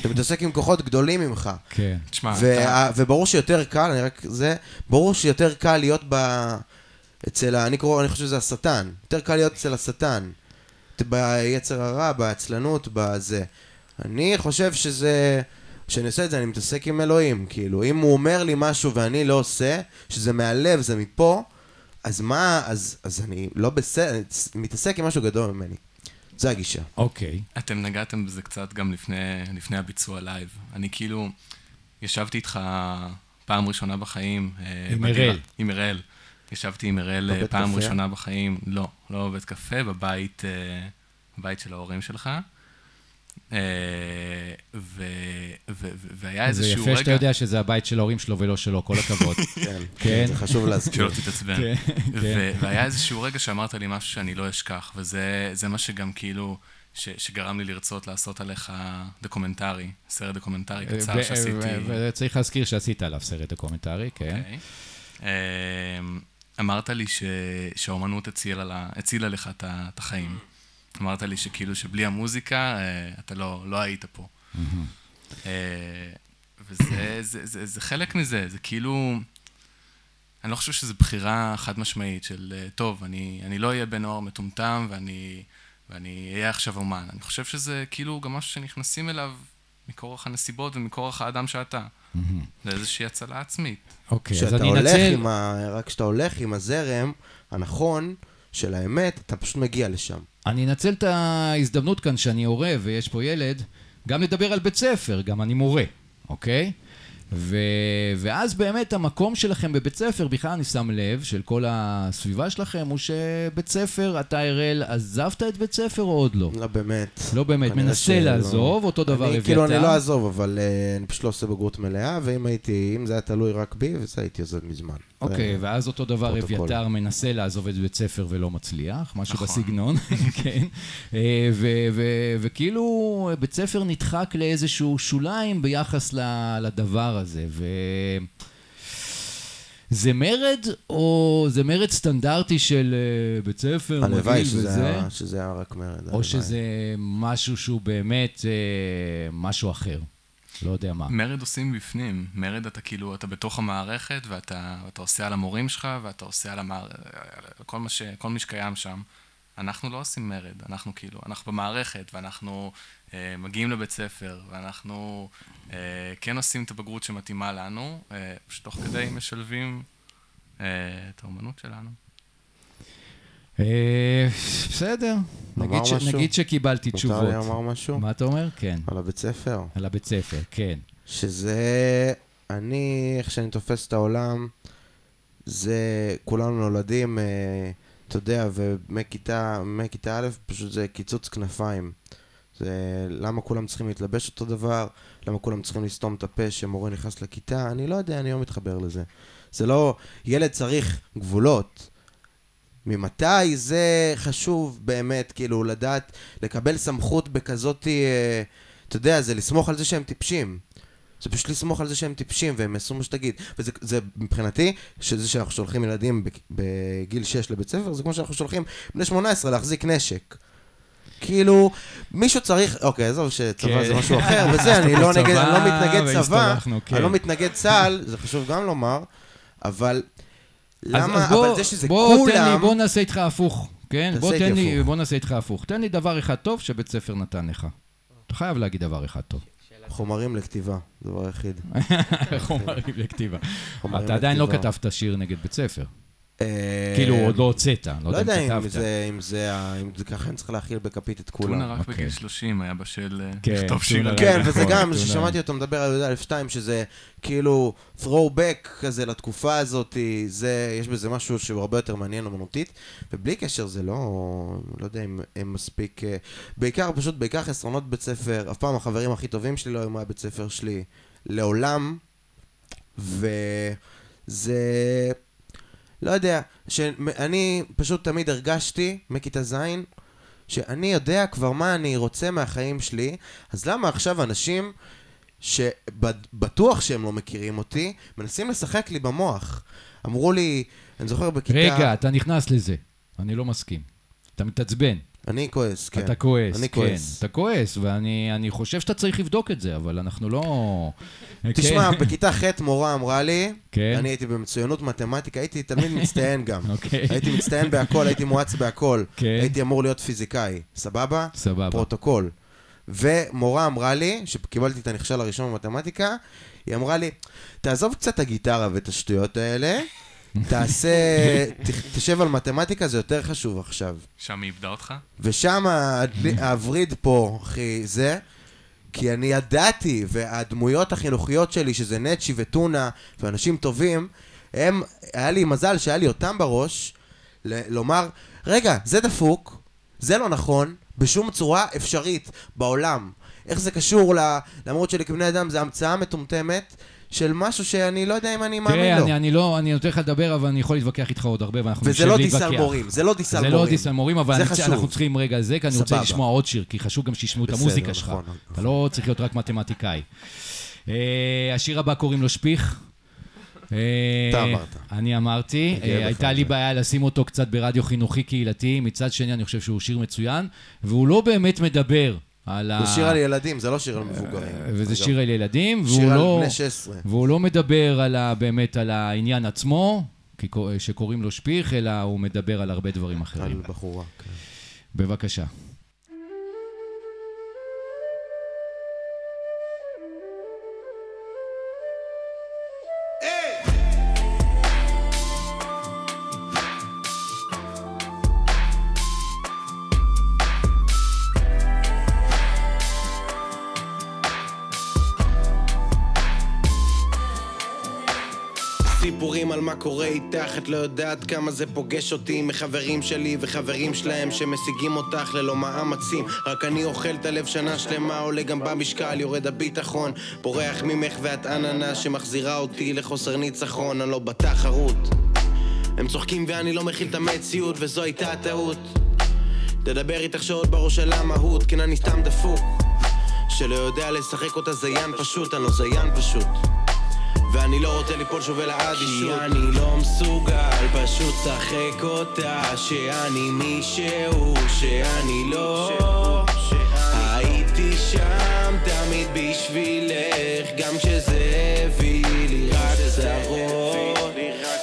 אתה מתעסק עם כוחות גדולים ממך. כן. תשמע, אתה... וברור שיותר קל, אני רק זה, ברור שיותר קל להיות ב... אצל, ה... אני קורא, אני חושב שזה השטן. יותר קל להיות אצל השטן. ביצר הרע, בעצלנות, בזה. אני חושב שזה... כשאני עושה את זה, אני מתעסק עם אלוהים. כאילו, אם הוא אומר לי משהו ואני לא עושה, שזה מהלב, זה מפה, אז מה, אז, אז אני לא בסדר, אני מתעסק עם משהו גדול ממני. זה הגישה. אוקיי. אוקיי. אתם נגעתם בזה קצת גם לפני, לפני הביצוע לייב. אני כאילו, ישבתי איתך פעם ראשונה בחיים. אה, עם אראל. עם אראל. ישבתי עם אראל אה, פעם קפה? ראשונה בחיים, לא, לא בבית קפה, בבית, אה, בבית של ההורים שלך. אה, והיה איזשהו רגע... זה יפה שאתה יודע שזה הבית של ההורים שלו ולא שלו, כל הכבוד. כן, כן, זה חשוב להזכיר. שלא תתעצבן. כן, כן. והיה איזשהו רגע שאמרת לי משהו שאני לא אשכח, וזה מה שגם כאילו... ש, שגרם לי לרצות לעשות עליך דוקומנטרי, סרט דוקומנטרי קצר שעשיתי. וצריך להזכיר שעשית עליו סרט דוקומנטרי, כן. אוקיי. אוקיי. אמרת לי ש... שהאומנות הצילה, לה... הצילה לך את החיים. אמרת לי שכאילו שבלי המוזיקה אה, אתה לא, לא היית פה. אה, וזה זה, זה, זה חלק מזה, זה כאילו... אני לא חושב שזו בחירה חד משמעית של, אה, טוב, אני, אני לא אהיה בן נוער מטומטם ואני, ואני אהיה עכשיו אומן. אני חושב שזה כאילו גם משהו שנכנסים אליו מכורח הנסיבות ומכורח האדם שאתה. זה איזושהי הצלה עצמית. אוקיי, אז אני אנצל... ה... רק כשאתה הולך עם הזרם הנכון של האמת, אתה פשוט מגיע לשם. אני אנצל את ההזדמנות כאן שאני הורה ויש פה ילד, גם לדבר על בית ספר, גם אני מורה, אוקיי? ו... ואז באמת המקום שלכם בבית ספר, בכלל אני שם לב, של כל הסביבה שלכם, הוא שבית ספר, אתה הראל, עזבת את בית ספר או עוד לא? לא באמת. לא באמת, מנסה לעזוב, אותו דבר אביתר. כאילו, אני לא אעזוב, אבל uh, אני פשוט לא עושה בגרות מלאה, ואם הייתי, אם זה היה תלוי רק בי, וזה הייתי עוזב מזמן. אוקיי, ואז אותו דבר אביתר מנסה לעזוב את בית ספר ולא מצליח, משהו נכון. בסגנון, כן. אה, וכאילו, בית ספר נדחק לאיזשהו שוליים ביחס לדבר הזה, ו... זה מרד, או זה מרד סטנדרטי של uh, בית ספר, מגעיל וזה? הלוואי שזה, שזה היה רק מרד. או הלוואי. שזה משהו שהוא באמת uh, משהו אחר. לא יודע מה. מרד עושים בפנים. מרד אתה כאילו, אתה בתוך המערכת, ואתה, ואתה עושה על המורים שלך, ואתה עושה על המער... כל, מה ש... כל מי שקיים שם. אנחנו לא עושים מרד, אנחנו כאילו, אנחנו במערכת, ואנחנו אה, מגיעים לבית ספר, ואנחנו אה, כן עושים את הבגרות שמתאימה לנו, אה, שתוך כדי משלבים אה, את האומנות שלנו. אה, בסדר, נגיד, ש... נגיד שקיבלתי תשובות. מותר לי לומר משהו? מה אתה אומר? כן. על הבית ספר. על הבית ספר, כן. שזה... אני, איך שאני תופס את העולם, זה... כולנו נולדים, אה, אתה יודע, ומכיתה מכיתה א', פשוט זה קיצוץ כנפיים. זה למה כולם צריכים להתלבש אותו דבר, למה כולם צריכים לסתום את הפה כשמורה נכנס לכיתה, אני לא יודע, אני לא מתחבר לזה. זה לא... ילד צריך גבולות. ממתי זה חשוב באמת, כאילו, לדעת, לקבל סמכות בכזאת, אה, אתה יודע, זה לסמוך על זה שהם טיפשים. זה פשוט לסמוך על זה שהם טיפשים והם יעשו מה שתגיד. וזה זה, מבחינתי, שזה שאנחנו שולחים ילדים בגיל 6 לבית ספר, זה כמו שאנחנו שולחים בני 18 להחזיק נשק. כאילו, מישהו צריך, אוקיי, עזוב שצבא כן. זה משהו אחר, וזה, אני לא, נגד, אני לא מתנגד צבא, כן. אני לא מתנגד צה"ל, זה חשוב גם לומר, אבל למה, אבל זה שזה כולם, בוא נעשה איתך הפוך, כן? בוא תן לי. בוא נעשה איתך הפוך. תן לי דבר אחד טוב שבית ספר נתן לך. אתה חייב להגיד דבר אחד טוב. חומרים לכתיבה, דבר היחיד. חומרים לכתיבה. אתה עדיין לא. כתבת שיר נגד בית ספר. אה, כאילו, עוד לא הוצאת, לא לא יודע אם אם כתבת. זה, אם זה, אם זה ככה, אני צריך להכיל בכפית את כולם. טונה רק אוקיי. בגיל 30 היה בשל אה, כן, לכתוב שיר. כן, נכון, וזה גם, תודה. ששמעתי אותו מדבר על י"א 2, שזה כאילו throwback כזה לתקופה הזאת, זה, יש בזה משהו שהוא הרבה יותר מעניין אומנותית, ובלי קשר זה לא, לא יודע אם הם מספיק, אה, בעיקר, פשוט בעיקר חסרונות בית ספר, אף פעם החברים הכי טובים שלי לא היו מהבית ספר שלי, לעולם, וזה... לא יודע, שאני פשוט תמיד הרגשתי, מכיתה ז', שאני יודע כבר מה אני רוצה מהחיים שלי, אז למה עכשיו אנשים שבטוח שהם לא מכירים אותי, מנסים לשחק לי במוח? אמרו לי, אני זוכר בכיתה... רגע, אתה נכנס לזה. אני לא מסכים. אתה מתעצבן. אני כועס, כן. אתה כועס, אני כן. כועס. אתה כועס, ואני אני חושב שאתה צריך לבדוק את זה, אבל אנחנו לא... תשמע, כן. בכיתה ח' מורה אמרה לי, כן. אני הייתי במצוינות מתמטיקה, הייתי תלמיד מצטיין גם. אוקיי. הייתי מצטיין בהכל, הייתי מואץ בהכל. כן. הייתי אמור להיות פיזיקאי, סבבה? סבבה. פרוטוקול. ומורה אמרה לי, שקיבלתי את הנכשל הראשון במתמטיקה, היא אמרה לי, תעזוב קצת את הגיטרה ואת השטויות האלה, תעשה, תשב על מתמטיקה, זה יותר חשוב עכשיו. שם היא איבדה אותך? ושם הווריד פה, אחי, זה, כי אני ידעתי, והדמויות החינוכיות שלי, שזה נצ'י וטונה, ואנשים טובים, הם, היה לי מזל שהיה לי אותם בראש, ל- לומר, רגע, זה דפוק, זה לא נכון, בשום צורה אפשרית בעולם. איך זה קשור ל- למרות שלי כבני אדם, זה המצאה מטומטמת של משהו שאני לא יודע אם אני מאמין תראה, לו. אני, אני לא, אני נותן לך לדבר, אבל אני יכול להתווכח איתך עוד הרבה, ואנחנו וזה לא דיס להתווכח. על מורים, זה לא דיס על זה. לא דיס על מורים, אבל אני. אנחנו צריכים רגע זה, כי אני רוצה. לשמוע עוד שיר, כי חשוב גם שישמעו את המוזיקה שלך. נכון, אתה נכון. לא צריך להיות רק מתמטיקאי. אה, השיר הבא קוראים לו שפיך. אה, אתה אמרת. אני אמרתי. אה, הייתה לי. בעיה לשים אותו קצת ברדיו חינוכי קהילתי, מצד שני אני חושב שהוא שיר מצוין, והוא לא באמת מדבר על ה... זה שיר על ילדים, זה לא שיר על מבוגרים. וזה אגב. שיר על ילדים, והוא שיר על לא... בני 16. והוא לא מדבר על ה, באמת על העניין עצמו, שקוראים לו שפיך, אלא הוא מדבר על הרבה דברים על אחרים. בחורה. כן. בבקשה. סיפורים על מה קורה איתך, את לא יודעת כמה זה פוגש אותי מחברים שלי וחברים שלהם שמשיגים אותך ללא מאמצים. רק אני אוכל את הלב שנה שלמה, עולה גם במשקל, יורד הביטחון בורח ממך ואת עננה שמחזירה אותי לחוסר ניצחון, אני לא בתחרות. הם צוחקים ואני לא מכיל את המציאות וזו הייתה הטעות. תדבר איתך שעות בראש על המהות, כן אני סתם דפוק. שלא יודע לשחק אותה זיין פשוט, אני לא זיין פשוט ואני לא רוצה ליפול שוב אל האדישות. כי אני לא מסוגל, פשוט שחק אותה שאני מישהו, שאני לא. הייתי שם תמיד בשבילך גם כשזה הביא לי רק צרות.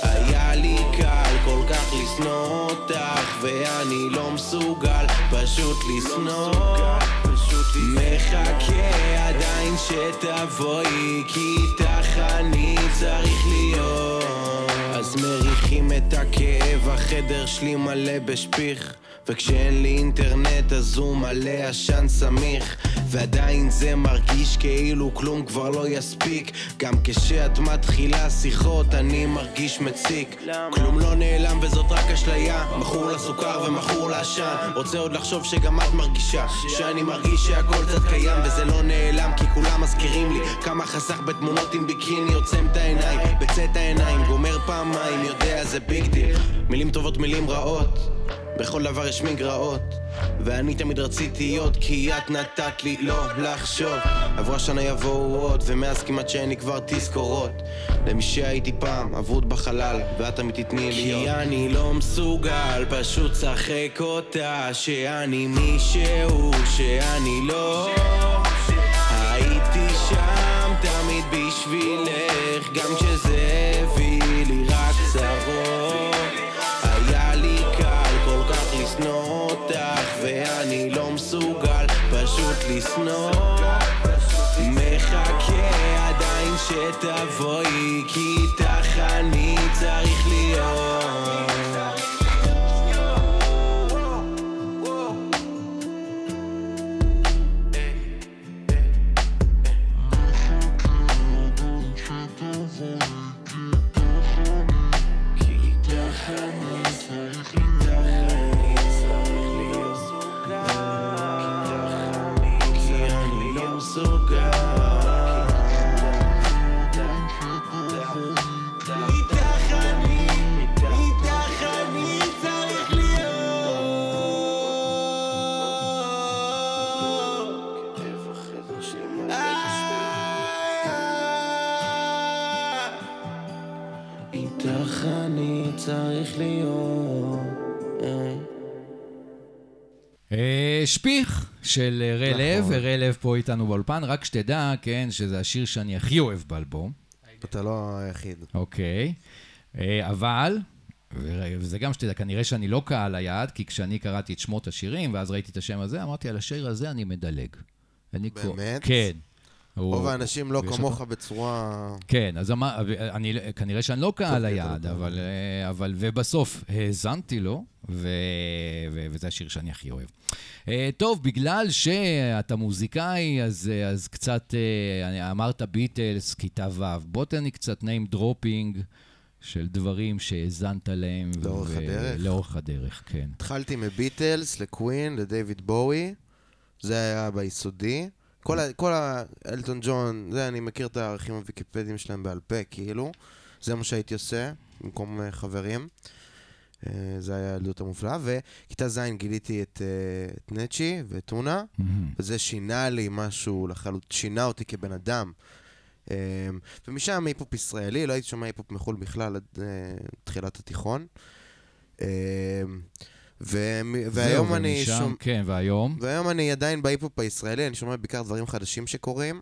היה לי קל כל כך לשנוא אותך ואני לא מסוגל פשוט לשנוא. מחכה עדיין שתבואי כי איתך אני צריך להיות. אז מריחים את הכאב, החדר שלי מלא בשפיך וכשאין לי אינטרנט אז הוא מלא עשן סמיך ועדיין זה מרגיש כאילו כלום כבר לא יספיק. גם כשאת מתחילה שיחות אני מרגיש מציק. כלום לא נעלם וזאת רק אשליה. מכור לסוכר ומכור לעשן. רוצה עוד לחשוב שגם את מרגישה שאני מרגיש שהכל קצת קיים וזה לא נעלם כי כולם מזכירים לי כמה חסך בתמונות עם ביקיני עוצם את העיניים בצאת העיניים גומר פעמיים יודע זה big deal מילים טובות מילים רעות בכל דבר יש מגרעות ואני תמיד רציתי להיות כי את נתת לי לא לחשוב. עברה שנה יבואו עוד ומאז כמעט שאין לי כבר תזכורות. למי שהייתי פעם אבוד בחלל ואת תמיד תתני לי כי אני לא מסוגל פשוט שחק אותה שאני מישהו שאני לא. הייתי שם תמיד בשבילך גם כשזה לשנוא מחכה עדיין שתבואי כי איתך אני צריך להיות של אה, לב, נכון. וראה לב פה איתנו באולפן, רק שתדע, כן, שזה השיר שאני הכי אוהב באלבום, אתה לא היחיד. אוקיי? אה, אבל, וזה גם שתדע, כנראה שאני לא קהל היעד, כי כשאני קראתי את שמות השירים, ואז ראיתי את השם הזה, אמרתי, על השיר הזה אני מדלג. באמת? כן. הוא- רוב האנשים לא כמוך אותו? בצורה... כן, אז אמר, אני, כנראה שאני לא קהל היעד, אבל, אה, אבל, ובסוף האזנתי לו, ו, ו, וזה השיר שאני הכי אוהב. אה, טוב, בגלל שאתה מוזיקאי, אז, אה, אז קצת, אמרת ביטלס, כיתה ו', בוא תן לי קצת name dropping של דברים שהאזנת להם. לאורך הדרך? לאורך הדרך, כן. התחלתי מביטלס לקווין, לדייוויד בואי, זה היה ביסודי. כל, ה, כל ה... אלטון ג'ון, זה, אני מכיר את הערכים הוויקיפדיים שלהם בעל פה, כאילו. זה מה שהייתי עושה, במקום אה, חברים. אה, זה היה הילדות המופלאה. וכיתה ז' גיליתי את, אה, את נצ'י נצ' ואת טונה, וזה שינה לי משהו לחלוטין, שינה אותי כבן אדם. אמ, ומשם היפ-הופ ישראלי, לא הייתי שומע היפ-הופ מחו"ל בכלל עד אה, תחילת התיכון. אמ, ו- והיום אני ומשם, שומע... כן, והיום? והיום אני עדיין בהיפ-הופ הישראלי, אני שומע בעיקר דברים חדשים שקורים.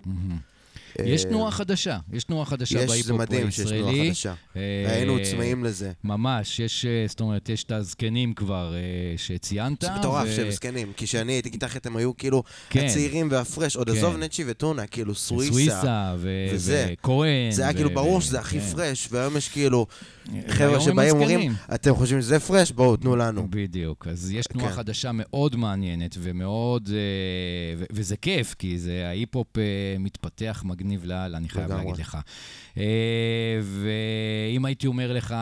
יש אה, תנועה חדשה, יש תנועה חדשה יש, בהיפ-הופ זה מדהים שיש תנועה הישראלי. חדשה. אה, היינו צמאים לזה. ממש, יש, אה, זאת אומרת, יש את הזקנים כבר שציינת. זה מטורף שהם זקנים, כי כשאני הייתי כיתה ח' הם היו כאילו כן. הצעירים והפרש, עוד כן. עזוב נצ'י וטונה, כאילו סוויסה. סוויסה. וכהן. זה היה כאילו ברור שזה הכי כן. פרש, והיום יש כאילו חבר'ה שבאים אומרים, הזקנים. אתם חושבים שזה פרש? בואו, תנו לנו. בדיוק, אז יש תנועה כן. חדשה מאוד מעניינת ומאוד, אה, וזה כיף, כי זה ההיפ-הופ אה, מתפתח מגניב לאללה, אני חייב. להגיד לך. אה, ואם הייתי אומר לך,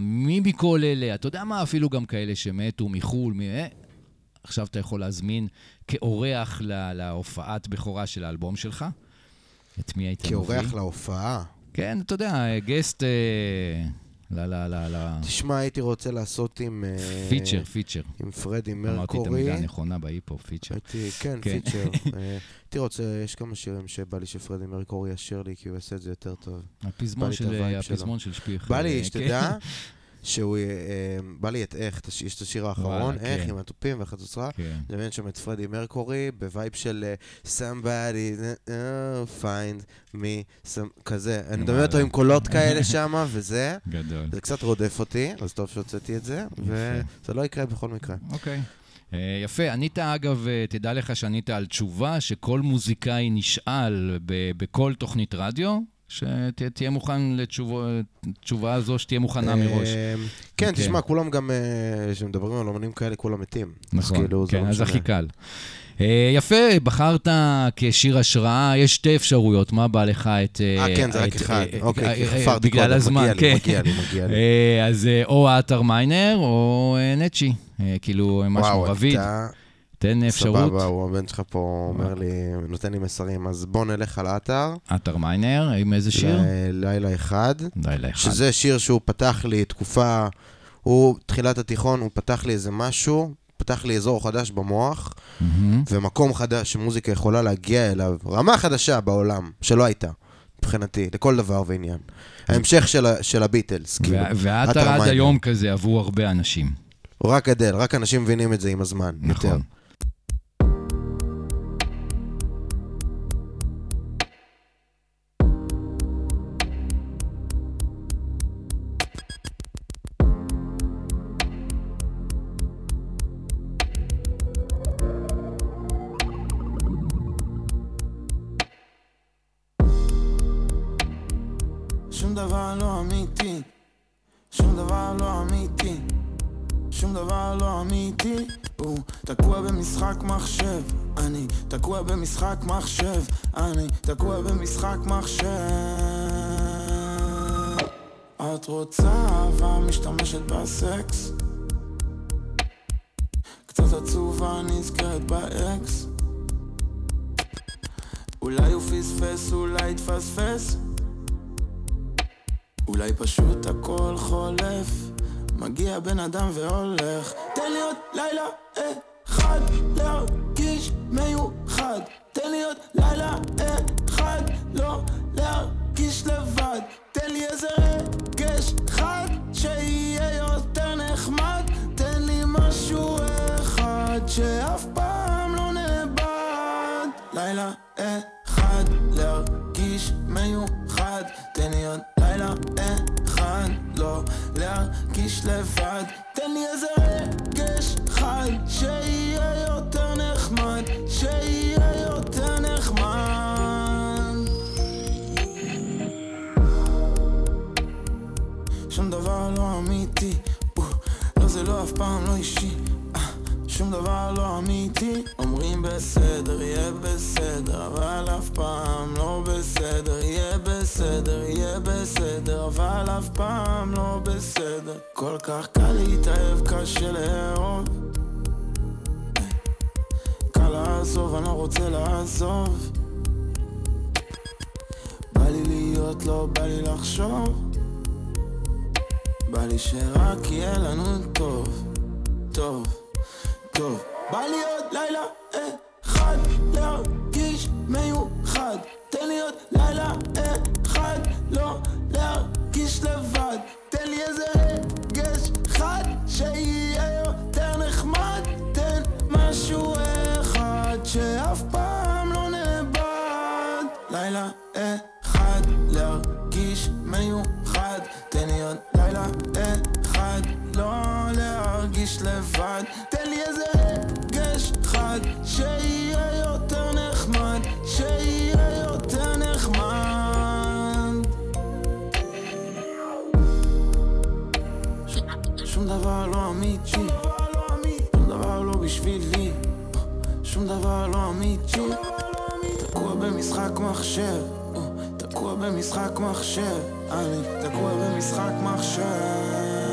מי מכל אלה, אתה יודע מה, אפילו גם כאלה שמתו מחו"ל, מי, עכשיו אתה יכול להזמין כאורח לה- להופעת בכורה של האלבום שלך? את מי היית מביא? כאורח להופעה. כן, אתה יודע, guest... אה, ל... ל... ל... ל... תשמע, הייתי רוצה לעשות עם... אה, feature, feature. עם פרדי אמרתי את מרקורי. המילה הנכונה בהיפ-הופ, feature. הייתי, כן, כן. feature. אה, הייתי רוצה, יש כמה שירים שבא לי שפרדי מרקורי ישיר לי, כי הוא יעשה את זה יותר טוב. הפזמון של, שפיך. בא אה, לי, כן. שתדע, שהוא, אה, בא לי את איך, יש את השיר האחרון, וואלה, איך, כן. עם התופים והחצוצרה. כן. מדמיין שם את פרדי מרקורי ב vibe של אה, somebody uh, find me, כזה. אני מדמיין אותו. עם קולות כאלה שם, וזה. זה קצת רודף אותי, אז טוב שהוצאתי את זה. וזה לא יקרה בכל מקרה. אוקיי. אה, יפה. ענית, אגב, תדע לך שענית על תשובה שכל מוזיקאי נשאל בכל תוכנית רדיו, שתהיה מוכן לתשובה הזו, שתהיה מוכנה מראש. כן, אוקיי. תשמע, כולם גם, כשמדברים על אומנים כאלה, כולם מתים. נכון, כאילו, כן, לא אז הכי קל. אה, יפה, בחרת כשיר השראה, יש שתי אפשרויות, מה בא לך את... אה, אה כן, זה רק אחד, אוקיי, חפרתי קודם, בגלל הזמן, כן. מגיע לי, מגיע לי. אה, אז או עטר מיינר או נצ'י, כאילו משהו רביד. וואו, אתה... תן אפשרות. סבבה, הוא הבן שלך פה אומר לי, נותן לי מסרים, אז בוא נלך על עטר. עטר מיינר, עם איזה שיר? לילה אחד. לילה אחד. שזה שיר שהוא פתח לי תקופה, הוא, תחילת התיכון, הוא פתח לי איזה משהו, פתח לי אזור חדש במוח, mm-hmm. ומקום חדש שמוזיקה יכולה להגיע אליו, רמה חדשה בעולם, שלא הייתה, מבחינתי, לכל דבר ועניין. ההמשך של, של הביטלס, כאילו. ואת עד היום כזה עבור הרבה אנשים. רק גדל, רק אנשים מבינים את זה עם הזמן, נכון. יותר. לא אמיתי, שום דבר לא אמיתי. הוא תקוע במשחק מחשב, אני תקוע במשחק מחשב, אני תקוע במשחק מחשב. את רוצה אהבה משתמשת בסקס? קצת עצובה נזכרת באקס? אולי הוא פספס, אולי תפספס? אולי פשוט הכל חולף, מגיע בן אדם והולך. תן לי עוד לילה אחד להרגיש מיוחד. תן לי עוד לילה אחד לא להרגיש לבד. תן לי איזה רגש אחד שיהיה יותר נחמד. תן לי משהו אחד שאף פעם לא נאבד. לילה אחד להרגיש מיוחד. תן לי עוד לילה אחד לא להרגיש לבד. תן לי איזה רגש חי שיהיה יותר נחמד שיהיה יותר נחמד. שום דבר לא אמיתי לא זה לא אף פעם לא אישי שום דבר לא אמיתי. אומרים בסדר, יהיה בסדר אבל אף פעם לא בסדר. יהיה בסדר, יהיה בסדר אבל אף פעם לא בסדר. כל כך קל להתאהב, קשה לאהוב. קל לעזוב, אני לא רוצה לעזוב. בא לי להיות, לא בא לי לחשוב. בא לי שרק יהיה לנו טוב, טוב טוב. בא לי עוד לילה אחד להרגיש מיוחד. תן לי עוד לילה אחד לא להרגיש לבד. תן לי איזה רגש אחד שיהיה יותר נחמד. תן משהו אחד שאף פעם לא נאבד. לילה אחד להרגיש מיוחד. תן לי עוד לילה אחד להרגיש לבד. תן לי איזה רגש חד, שיהיה יותר נחמד, שיהיה יותר נחמד. שום דבר לא אמיתי, שום דבר לא בשבילי, שום דבר לא אמיתי. תקוע במשחק מחשב, תקוע במשחק מחשב, אני תקוע במשחק מחשב.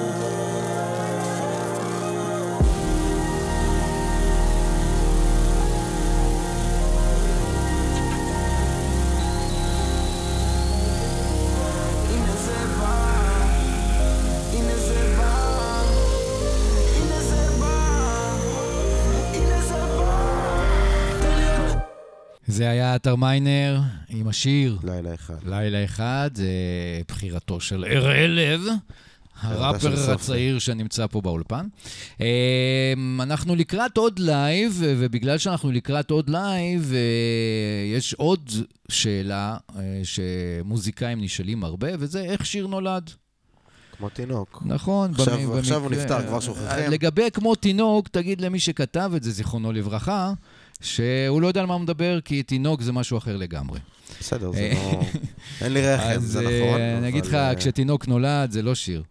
זה היה עתר מיינר עם השיר. לילה אחד. לילה אחד, זה בחירתו של אראל לב. הראפר הצעיר שנמצא פה באולפן. אמ, אנחנו לקראת עוד לייב, ובגלל שאנחנו לקראת עוד לייב, אה, יש עוד שאלה אה, שמוזיקאים נשאלים הרבה, וזה איך שיר נולד. כמו תינוק. נכון, עכשיו- במ- עכשיו הוא נפטר, כבר שוכחים. לגבי כמו תינוק, תגיד למי שכתב את זה, זיכרונו לברכה, שהוא לא יודע על מה הוא מדבר, כי תינוק זה משהו אחר לגמרי. בסדר, זה לא... אין לי רחם, אז זה אה, נכון. אני אגיד לך, אה, כשתינוק נולד, זה לא שיר.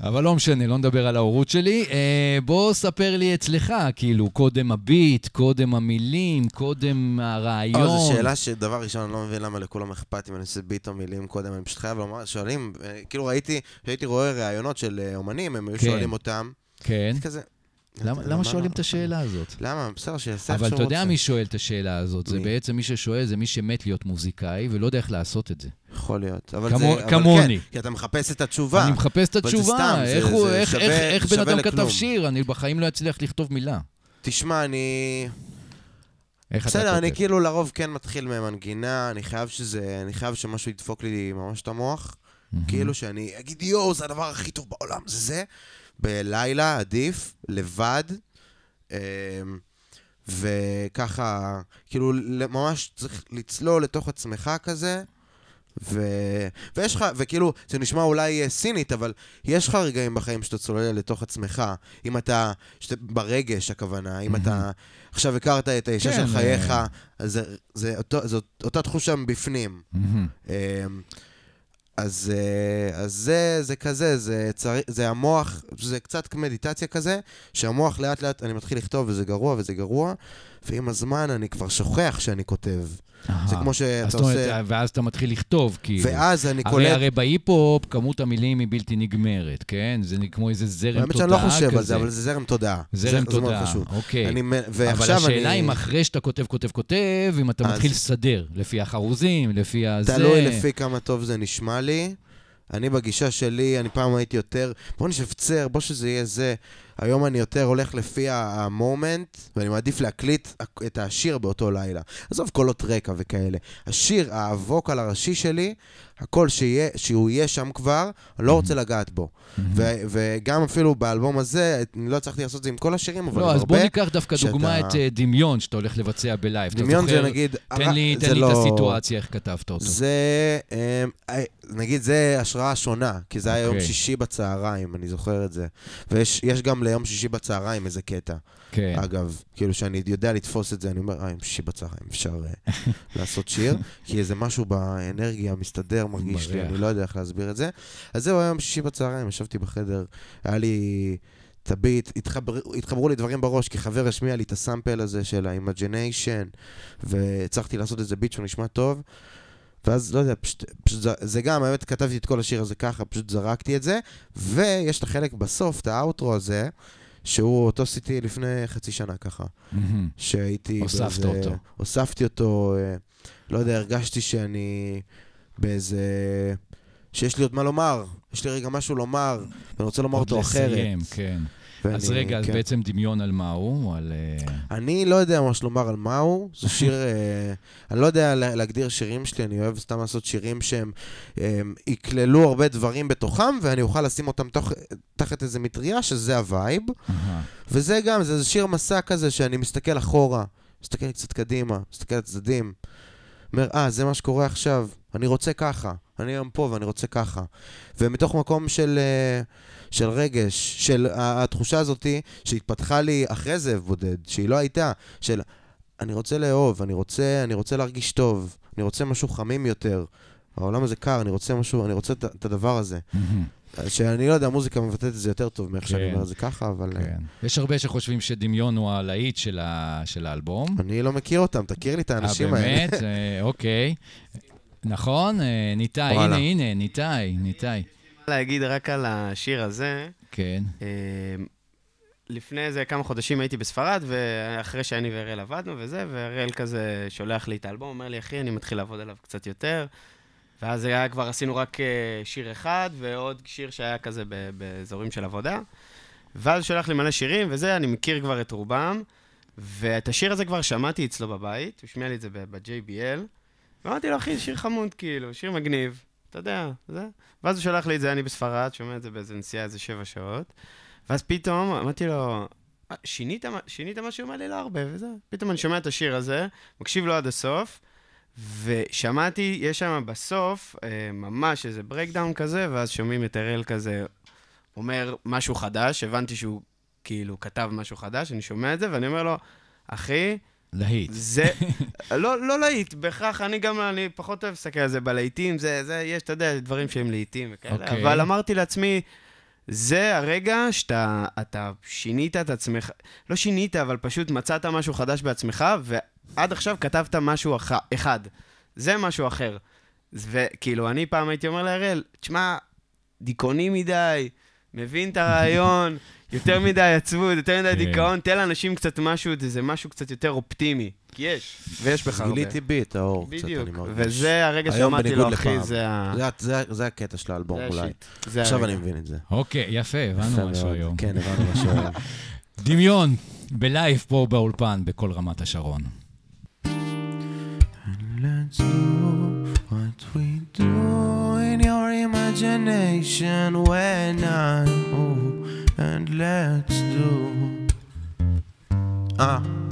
אבל לא משנה, לא נדבר על ההורות שלי. אה, בוא ספר לי אצלך, כאילו, קודם הביט, קודם המילים, קודם הרעיון. אה, זו שאלה שדבר ראשון, אני לא מבין למה לכולם אכפת אם אני עושה ביט או מילים קודם, אני פשוט חייב לומר, שואלים, אה, כאילו ראיתי, כשהייתי רואה ראיונות של אה, אומנים, הם היו כן. שואלים אותם, כן. זה כזה... למה, למה שואלים את השאלה הזאת? למה? בסדר, שיעשה איך אבל שהוא אתה יודע רוצה. מי שואל את השאלה הזאת. זה? בעצם מי ששואל זה מי שמת להיות מוזיקאי ולא יודע איך לעשות את זה. יכול להיות. אבל כמו- זה... אבל כמוני. כן, כי אתה מחפש את התשובה. אני מחפש את אבל התשובה, איך זה- הוא- זה איך- שווה- איך איך בן אדם כתב. שיר? אני בחיים לא אצליח לכתוב מילה. תשמע, אני... איך אתה בסדר, אני כותב? כאילו לרוב כן מתחיל ממנגינה, אני חייב שזה... אני חייב שמשהו ידפוק לי ממש את המוח. כאילו שאני אגיד, יואו, זה הדבר הכי טוב בעולם, זה זה. בלילה, עדיף, לבד. אמ, וככה, כאילו, ממש צריך לצלול לתוך עצמך כזה. ו... ויש לך, וכאילו, זה נשמע אולי אה, סינית, אבל יש לך רגעים בחיים שאתה צולל לתוך עצמך. אם אתה, שאתה ברגש הכוונה, אם אתה עכשיו הכרת את האישה כן, של חייך, אה. אז זה, זה אותו, זאת אותה תחושה מבפנים. אז, אה, אז זה, זה כזה, זה, צר... זה המוח, זה קצת מדיטציה כזה, שהמוח לאט לאט, אני מתחיל לכתוב וזה גרוע וזה גרוע, ועם הזמן אני כבר שוכח שאני כותב. זה. כמו שאתה עושה... ואז אתה מתחיל לכתוב, כאילו. ואז אני הרי, קולט... הרי בהיפ-הופ כמות המילים היא בלתי נגמרת, כן? זה כמו איזה זרם האמת תודעה שאני כזה. לא חושב על זה, אבל זה זרם תודעה. זרם תודעה. אוקיי. אני, אבל השאלה אני... אם אחרי שאתה כותב, כותב, כותב, אם אתה אז- מתחיל לסדר, לפי החרוזים, לפי הזה. תלוי לפי כמה טוב זה נשמע לי. אני בגישה שלי, אני פעם הייתי יותר, בוא נשפצר, בוא שזה יהיה זה. היום אני יותר הולך לפי ה moment, ואני מעדיף להקליט את השיר באותו לילה. עזוב קולות רקע וכאלה. השיר, ה vocal הראשי שלי, הכל שיהיה, שהוא יהיה שם כבר, אני לא רוצה לגעת בו. ו- וגם אפילו באלבום הזה, אני לא הצלחתי לעשות את זה עם כל השירים, אבל לא, עם אז בוא הרבה. ניקח דווקא שאתה- דוגמה את אה, דמיון שאתה הולך לבצע בלייב. דמיון זה זוכר? נגיד... תן לי, זה תן לי את לא- הסיטואציה, איך כתבת אותו. זה, אה, נגיד, זה השראה שונה, כי זה היה יום אוקיי. שישי בצהריים, אני זוכר את זה. ויש יש גם ליום שישי בצהריים איזה קטע. כן. אגב, כאילו שאני יודע לתפוס את זה, אני אומר, אה, יום שישי בצהריים, אפשר אה, לעשות שיר, כי איזה משהו באנרגיה מסתדר, מרגיש לי. אני לא יודע איך להסביר את זה. אז זהו, היום שישי בצהריים, ישבתי בחדר, היה לי את הביט, התחבר, התחברו לי דברים בראש, כי חבר השמיע לי את הסאמפל הזה של ה-Imagination, והצלחתי לעשות איזה ביט שהוא נשמע טוב. ואז, לא יודע, פשוט, פשוט זה, זה גם, האמת, כתבתי את כל השיר הזה ככה, פשוט זרקתי את זה, ויש את החלק בסוף, את האוטרו הזה, שהוא אותו עשיתי לפני חצי שנה ככה, מהמם. שהייתי הוספת אותו. הוספתי אותו, אה, לא יודע, הרגשתי שאני באיזה... שיש לי עוד מה לומר, יש לי רגע משהו לומר, ואני רוצה לומר עוד אותו אחרת. לסיים, כן. ואני- אז רגע, אז כן. בעצם דמיון על מה הוא? על... אה, אני לא יודע ממש לומר על מה הוא, זה שיר, אה, אני לא יודע לה- להגדיר שירים שלי, אני אוהב סתם לעשות שירים שהם יכללו הרבה דברים בתוכם, ואני אוכל לשים אותם תוך, תחת איזה מטריה, שזה ה vibe. וזה גם, זה, שיר מסע כזה שאני מסתכל אחורה, מסתכל קצת קדימה, מסתכל לצדדים. אומר, אה, זה מה שקורה עכשיו, אני רוצה ככה, אני היום פה ואני רוצה ככה. ומתוך מקום של, אה, של רגש, של התחושה הזאתי שהתפתחה לי אחרי זאב בודד, שהיא לא הייתה, של אני רוצה לאהוב, אני רוצה, אני רוצה להרגיש טוב, אני רוצה משהו חמים יותר. העולם הזה קר, אני רוצה משהו, אני רוצה את, הדבר הזה. שאני לא יודע, המוזיקה מבטאת את זה יותר טוב מאיך שאני כן. אומר את זה ככה, אבל... אה, כן. יש הרבה שחושבים שדמיון הוא הלהיט של ה- של האלבום. אני לא מכיר אותם, תכיר לי את האנשים אה, האלה. באמת? אה, אוקיי. נכון? אה, ניתאי. הנה, הנה, ניתאי, ניתאי. להגיד רק על השיר הזה, כן. אה, לפני איזה כמה חודשים הייתי בספרד, ואחרי שאני ואראל עבדנו וזה, ואראל כזה שולח לי את האלבום, אומר לי, אחי, אני מתחיל לעבוד עליו קצת יותר. ואז זה היה כבר, עשינו רק אה, שיר אחד, ועוד שיר שהיה כזה ב- באזורים של עבודה. ואז הוא שולח לי מלא שירים, וזה, אני מכיר כבר את רובם. ואת השיר הזה כבר שמעתי אצלו בבית, הוא השמיע לי את זה ב- ב-JBL. ואמרתי לו, אחי, שיר חמוד, כאילו, שיר מגניב, אתה יודע, זה. ואז הוא שלח לי את זה, אני בספרד, שומע את זה באיזה נסיעה, איזה שבע שעות. ואז פתאום אמרתי לו, "אה, שינית, שינית משהו? הוא אמר לי, לא הרבה, וזה. פתאום אני שומע את השיר הזה, מקשיב לו עד הסוף, ושמעתי, יש שם בסוף אה, ממש איזה breakdown כזה, ואז שומעים את אראל כזה אומר משהו חדש, הבנתי שהוא כאילו כתב משהו חדש, אני שומע את זה, ואני אומר לו, אחי, להיט. זה, לא, לא להיט, בהכרח, אני גם, אני פחות אוהב להסתכל על זה בלהיטים, זה, זה, יש, אתה יודע, דברים שהם להיטים וכאלה, okay. אוקיי. אבל אמרתי לעצמי, זה הרגע שאתה אתה שינית את עצמך, לא שינית, אבל פשוט מצאת משהו חדש בעצמך, ועד עכשיו כתבת משהו אח, אחד. זה משהו אחר. וכאילו, אני פעם הייתי אומר להראל, תשמע, דיכאוני מדי, מבין את הרעיון, יותר מדי עצבות, יותר מדי כן. דיכאון, תן לאנשים קצת משהו, זה משהו קצת יותר אופטימי. כי יש, ויש בך הרבה. גיליתי בי את האור קצת, בדיוק, אני מרגיש. וזה הרגע שאמרתי לו, אחי. זה ה... זה הקטע של האלבום אולי. עכשיו. אני מבין את זה. אוקיי, יפה, הבנו משהו. היום. כן, הבנו משהו היום. דמיון, בלייב פה באולפן, בכל רמת השרון. Let's do what we do in your imagination when I'm old and let's do אה,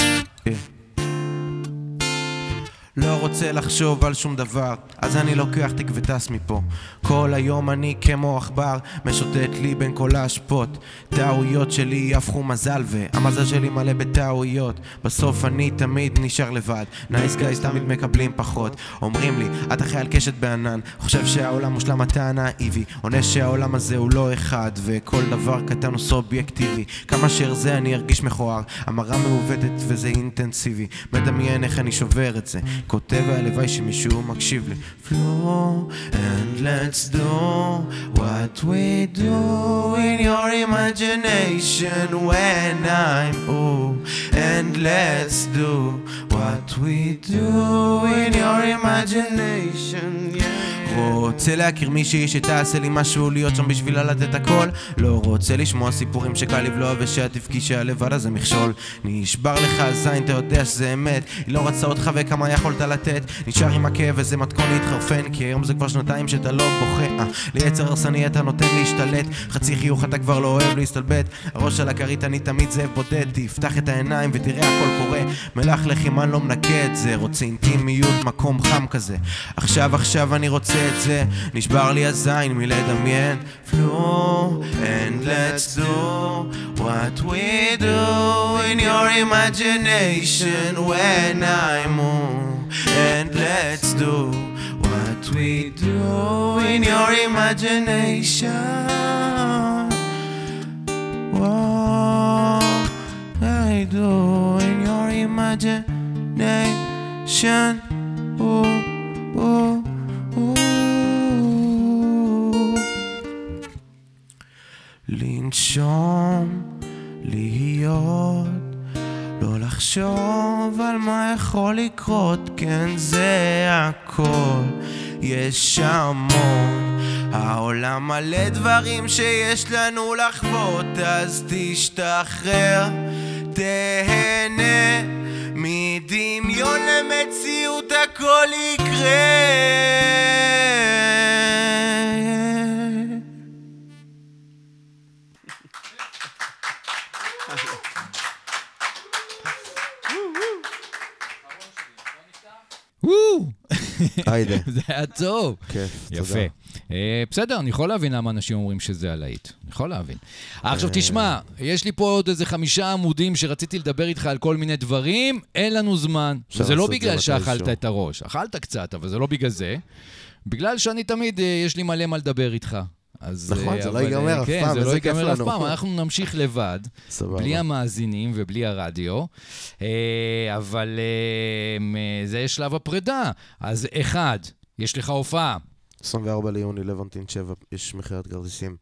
לא רוצה לחשוב על שום דבר, אז אני לוקח תיק וטס מפה. כל היום אני כמו עכבר, משוטט לי בין כל האשפות. טעויות שלי יהפכו מזל, והמזל שלי מלא בטעויות. בסוף אני תמיד נשאר לבד. nice guys תמיד מקבלים פחות. אומרים לי, אתה חייל קשת בענן. חושב שהעולם מושלם אתה נאיבי. עונה שהעולם הזה הוא לא אחד, וכל דבר קטן הוא סובייקטיבי. כמה שארזה אני ארגיש מכוער. המראה מעוותת וזה אינטנסיבי. מדמיין איך אני שובר את זה. כותב והלוואי שמישהו מקשיב לי. Flow and let's do what we do in your imagination when I'm old. And let's do what we do in your imagination. רוצה להכיר מישהי שתעשה לי משהו להיות שם בשבילה לתת הכל. לא רוצה לשמוע סיפורים שקל לבלוע ושאת תבכי שהלבד הזה מכשול נשבר לך הזין אתה יודע שזה אמת. היא לא רצה אותך וכמה יכולת לתת. נשאר עם הכאב וזה מתכון להתחרפן כי היום זה כבר שנתיים שאתה לא בוכה. אה, ליצר הרסני אתה נותן להשתלט. חצי חיוך אתה כבר לא אוהב להסתלבט. הראש על הכרית אני תמיד זאב בודד. תפתח את העיניים ותראה הכל קורה. מלח לחימן לא מנקה את זה. רוצה אינטימיות מקום חם כזה. עכשיו עכשיו אני רוצה את זה נשבר לי הזין מלדמיין flow and let's do what we do in your imagination when I'm on and let's do what we do in your imagination what I do in your imagination לנשום, להיות, לא לחשוב על מה יכול לקרות, כן זה הכל, יש המון. העולם מלא דברים שיש לנו לחוות, אז תשתחרר, תהנה, מדמיון למציאות הכל יקרה. היידה. זה היה טוב. כיף, יפה. תודה. אה, בסדר, אני יכול להבין למה אנשים אומרים שזה הלהיט. אני יכול להבין. עכשיו תשמע, יש לי פה עוד איזה חמישה עמודים שרציתי לדבר איתך על כל מיני דברים, אין לנו זמן. לא זה בגלל שאכלת. את הראש. אכלת קצת, אבל זה לא בגלל זה. בגלל שאני תמיד, אה, יש לי מלא מה לדבר איתך. אז, נכון, אה, זה לא אבל, ייגמר אה, אף כן, פעם, זה לא ייגמר אף. פעם, אנחנו נמשיך לבד. סבבה. בלי המאזינים ובלי הרדיו, אה, אבל זה שלב הפרידה. אז אחד, יש לך הופעה, 24 ליוני, לבנטין 7, יש מכירת כרטיסים.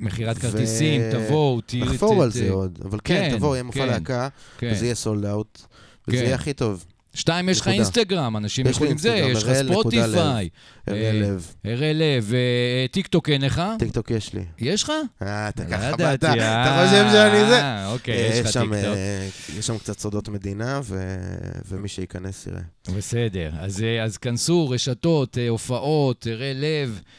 מכירת ו- כרטיסים, תבואו, תראו... נחפור על זה עוד, אבל כן, כן, תבואו, יהיה מופע כן, להקה, כן. וזה יהיה sold out, וזה כן. יהיה הכי טוב. שתיים, יש לך. אינסטגרם, אנשים יכולים זה, יש לך הראל נקודה ספוטיפיי. אראל אה, לב, לב, אה, טיק טוק אין לך? טיק טוק יש לי. יש לך? אה, אתה לא ככה באת, אה, אתה חושב שאני זה? אה, אוקיי, אה, יש לך שם, טיק טוק. אה, יש שם קצת סודות מדינה, ומי שייכנס יראה. בסדר, אז, אה, כנסו, רשתות, אה, הופעות, הראל לב, אה,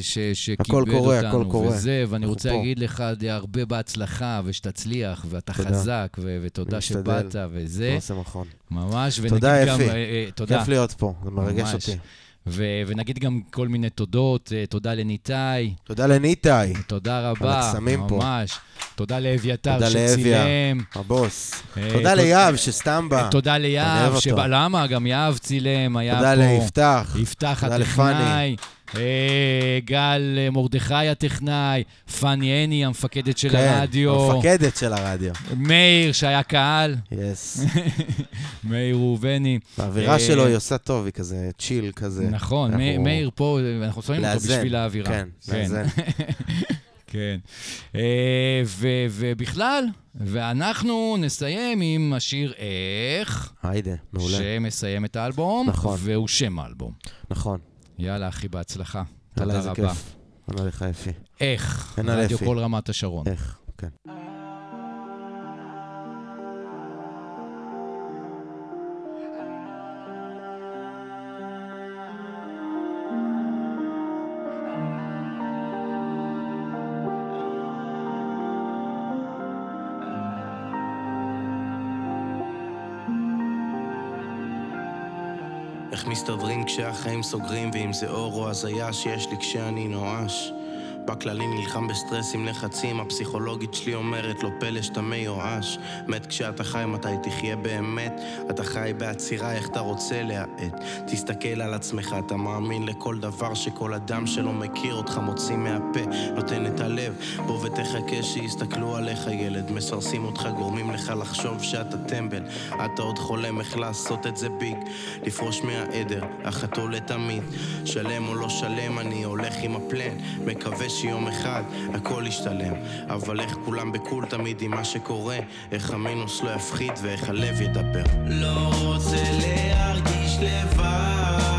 ש, שכיבד קורה, אותנו, הכל קורה. וזה, ואני רוצה פה. להגיד לך הרבה בהצלחה, ושתצליח, ואתה תודה. חזק, ו, ותודה. שבאת, וזה, עושה מכון. ממש, ונגיד תודה, גם... אפי. אה, אה, תודה. כיף להיות פה, זה מרגש ממש. אותי. ו- ונגיד גם כל מיני תודות, אה, תודה לניתאי, תודה לניתאי, תודה רבה. הקסמים פה. ממש. תודה לאביתר. שצילם. הבוס. אה, תודה תוד- ליהב שסתם בא. תודה ליהב, למה? גם יהב צילם, היה פה. תודה ליפתח. יפתח תודה הטכנאי, אה, גל אה, מרדכי הטכנאי, פאני הני, המפקדת של כן, הרדיו, המפקדת של הרדיו. מאיר שהיה קהל, יס. מאיר ראובני. האווירה אה, שלו היא עושה טוב, היא כזה צ'יל כזה. נכון, אנחנו- מאיר פה, אנחנו שמים אותו לאזן, בשביל האווירה. כן, לאזן. כן. אה, ו- ובכלל, ואנחנו נסיים עם השיר איך, היידה, מעולה. שמסיים את האלבום, נכון. והוא שם האלבום. נכון. יאללה, אחי, בהצלחה. תודה רבה. כיף. תודה לך, יפי. איך, אין על רדיו. כל רמת השרון. איך, כן. איך מסתדרים כשהחיים סוגרים ואם זה אור או הזיה שיש לי כשאני נואש בכללי נלחם בסטרס עם לחצים הפסיכולוגית שלי אומרת לא פלא שאתה מיואש. מת כשאתה חי מתי תחיה באמת? אתה חי בעצירה איך אתה רוצה להאט? תסתכל על עצמך אתה מאמין לכל דבר שכל אדם שלא מכיר אותך מוציא מהפה נותן את הלב. בוא ותחכה שיסתכלו עליך ילד. מסרסים אותך גורמים לך לחשוב שאתה טמבל. אתה עוד חולם איך לעשות את זה ביג. לפרוש מהעדר אחתו לתמיד שלם או לא שלם אני הולך עם הפלן. מקווה שיום אחד הכל ישתלם אבל איך כולם בקול תמיד עם מה שקורה איך המינוס לא יפחיד ואיך הלב ידבר. לא רוצה להרגיש לבד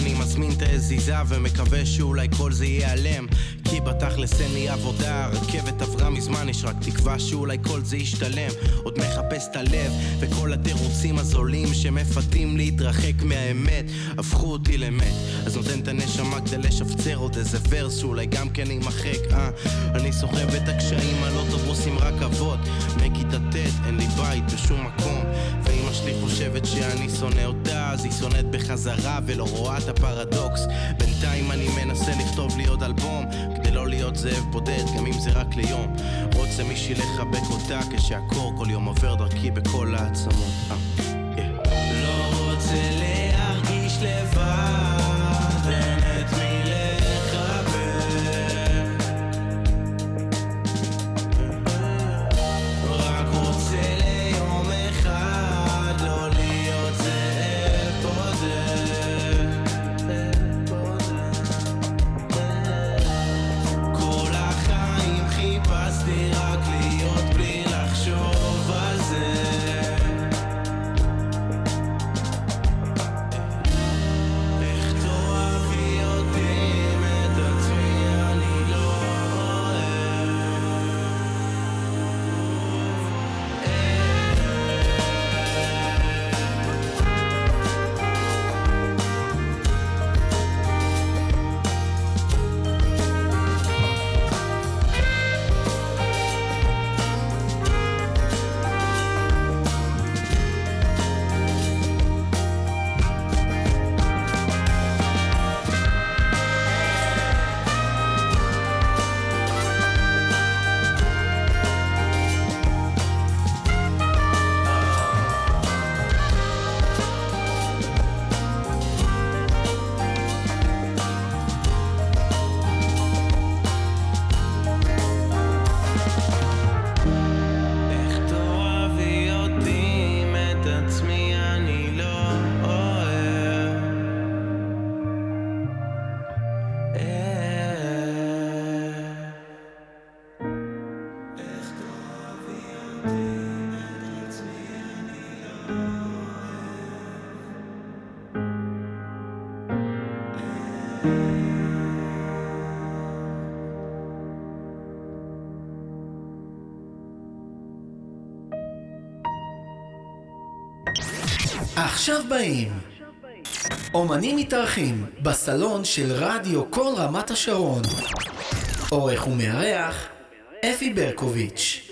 אני מזמין את העזיזה ומקווה שאולי כל זה ייעלם כי בתכלס אין לי עבודה, הרכבת עברה מזמן, יש רק תקווה שאולי כל זה ישתלם. עוד מחפש את הלב וכל התירוצים הזולים שמפתים להתרחק מהאמת. הפכו אותי למת אז נותן את הנשמה כדי לשפצר עוד איזה ורס שאולי גם כן יימחק, אה אני סוחב את הקשיים על אוטובוסים רכבות מכיתה ט' אין לי בית בשום מקום. ואמא שלי חושבת שאני שונא אותה אז היא שונאת בחזרה ולא רואה את הפרדוקס. בינתיים אני מנסה לכתוב לי עוד אלבום כדי לא להיות זאב בודד גם אם זה רק ליום. רוצה מישהי לחבק אותה כשהקור כל יום עובר דרכי בכל העצמות עכשיו באים אומנים מתארחים בסלון של רדיו כל רמת השרון. עורך ומארח אפי ברקוביץ'.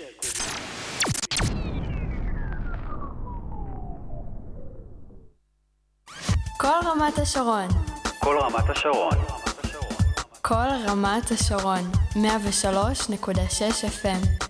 כל רמת השרון. כל רמת השרון. כל רמת השרון. 103.6 FM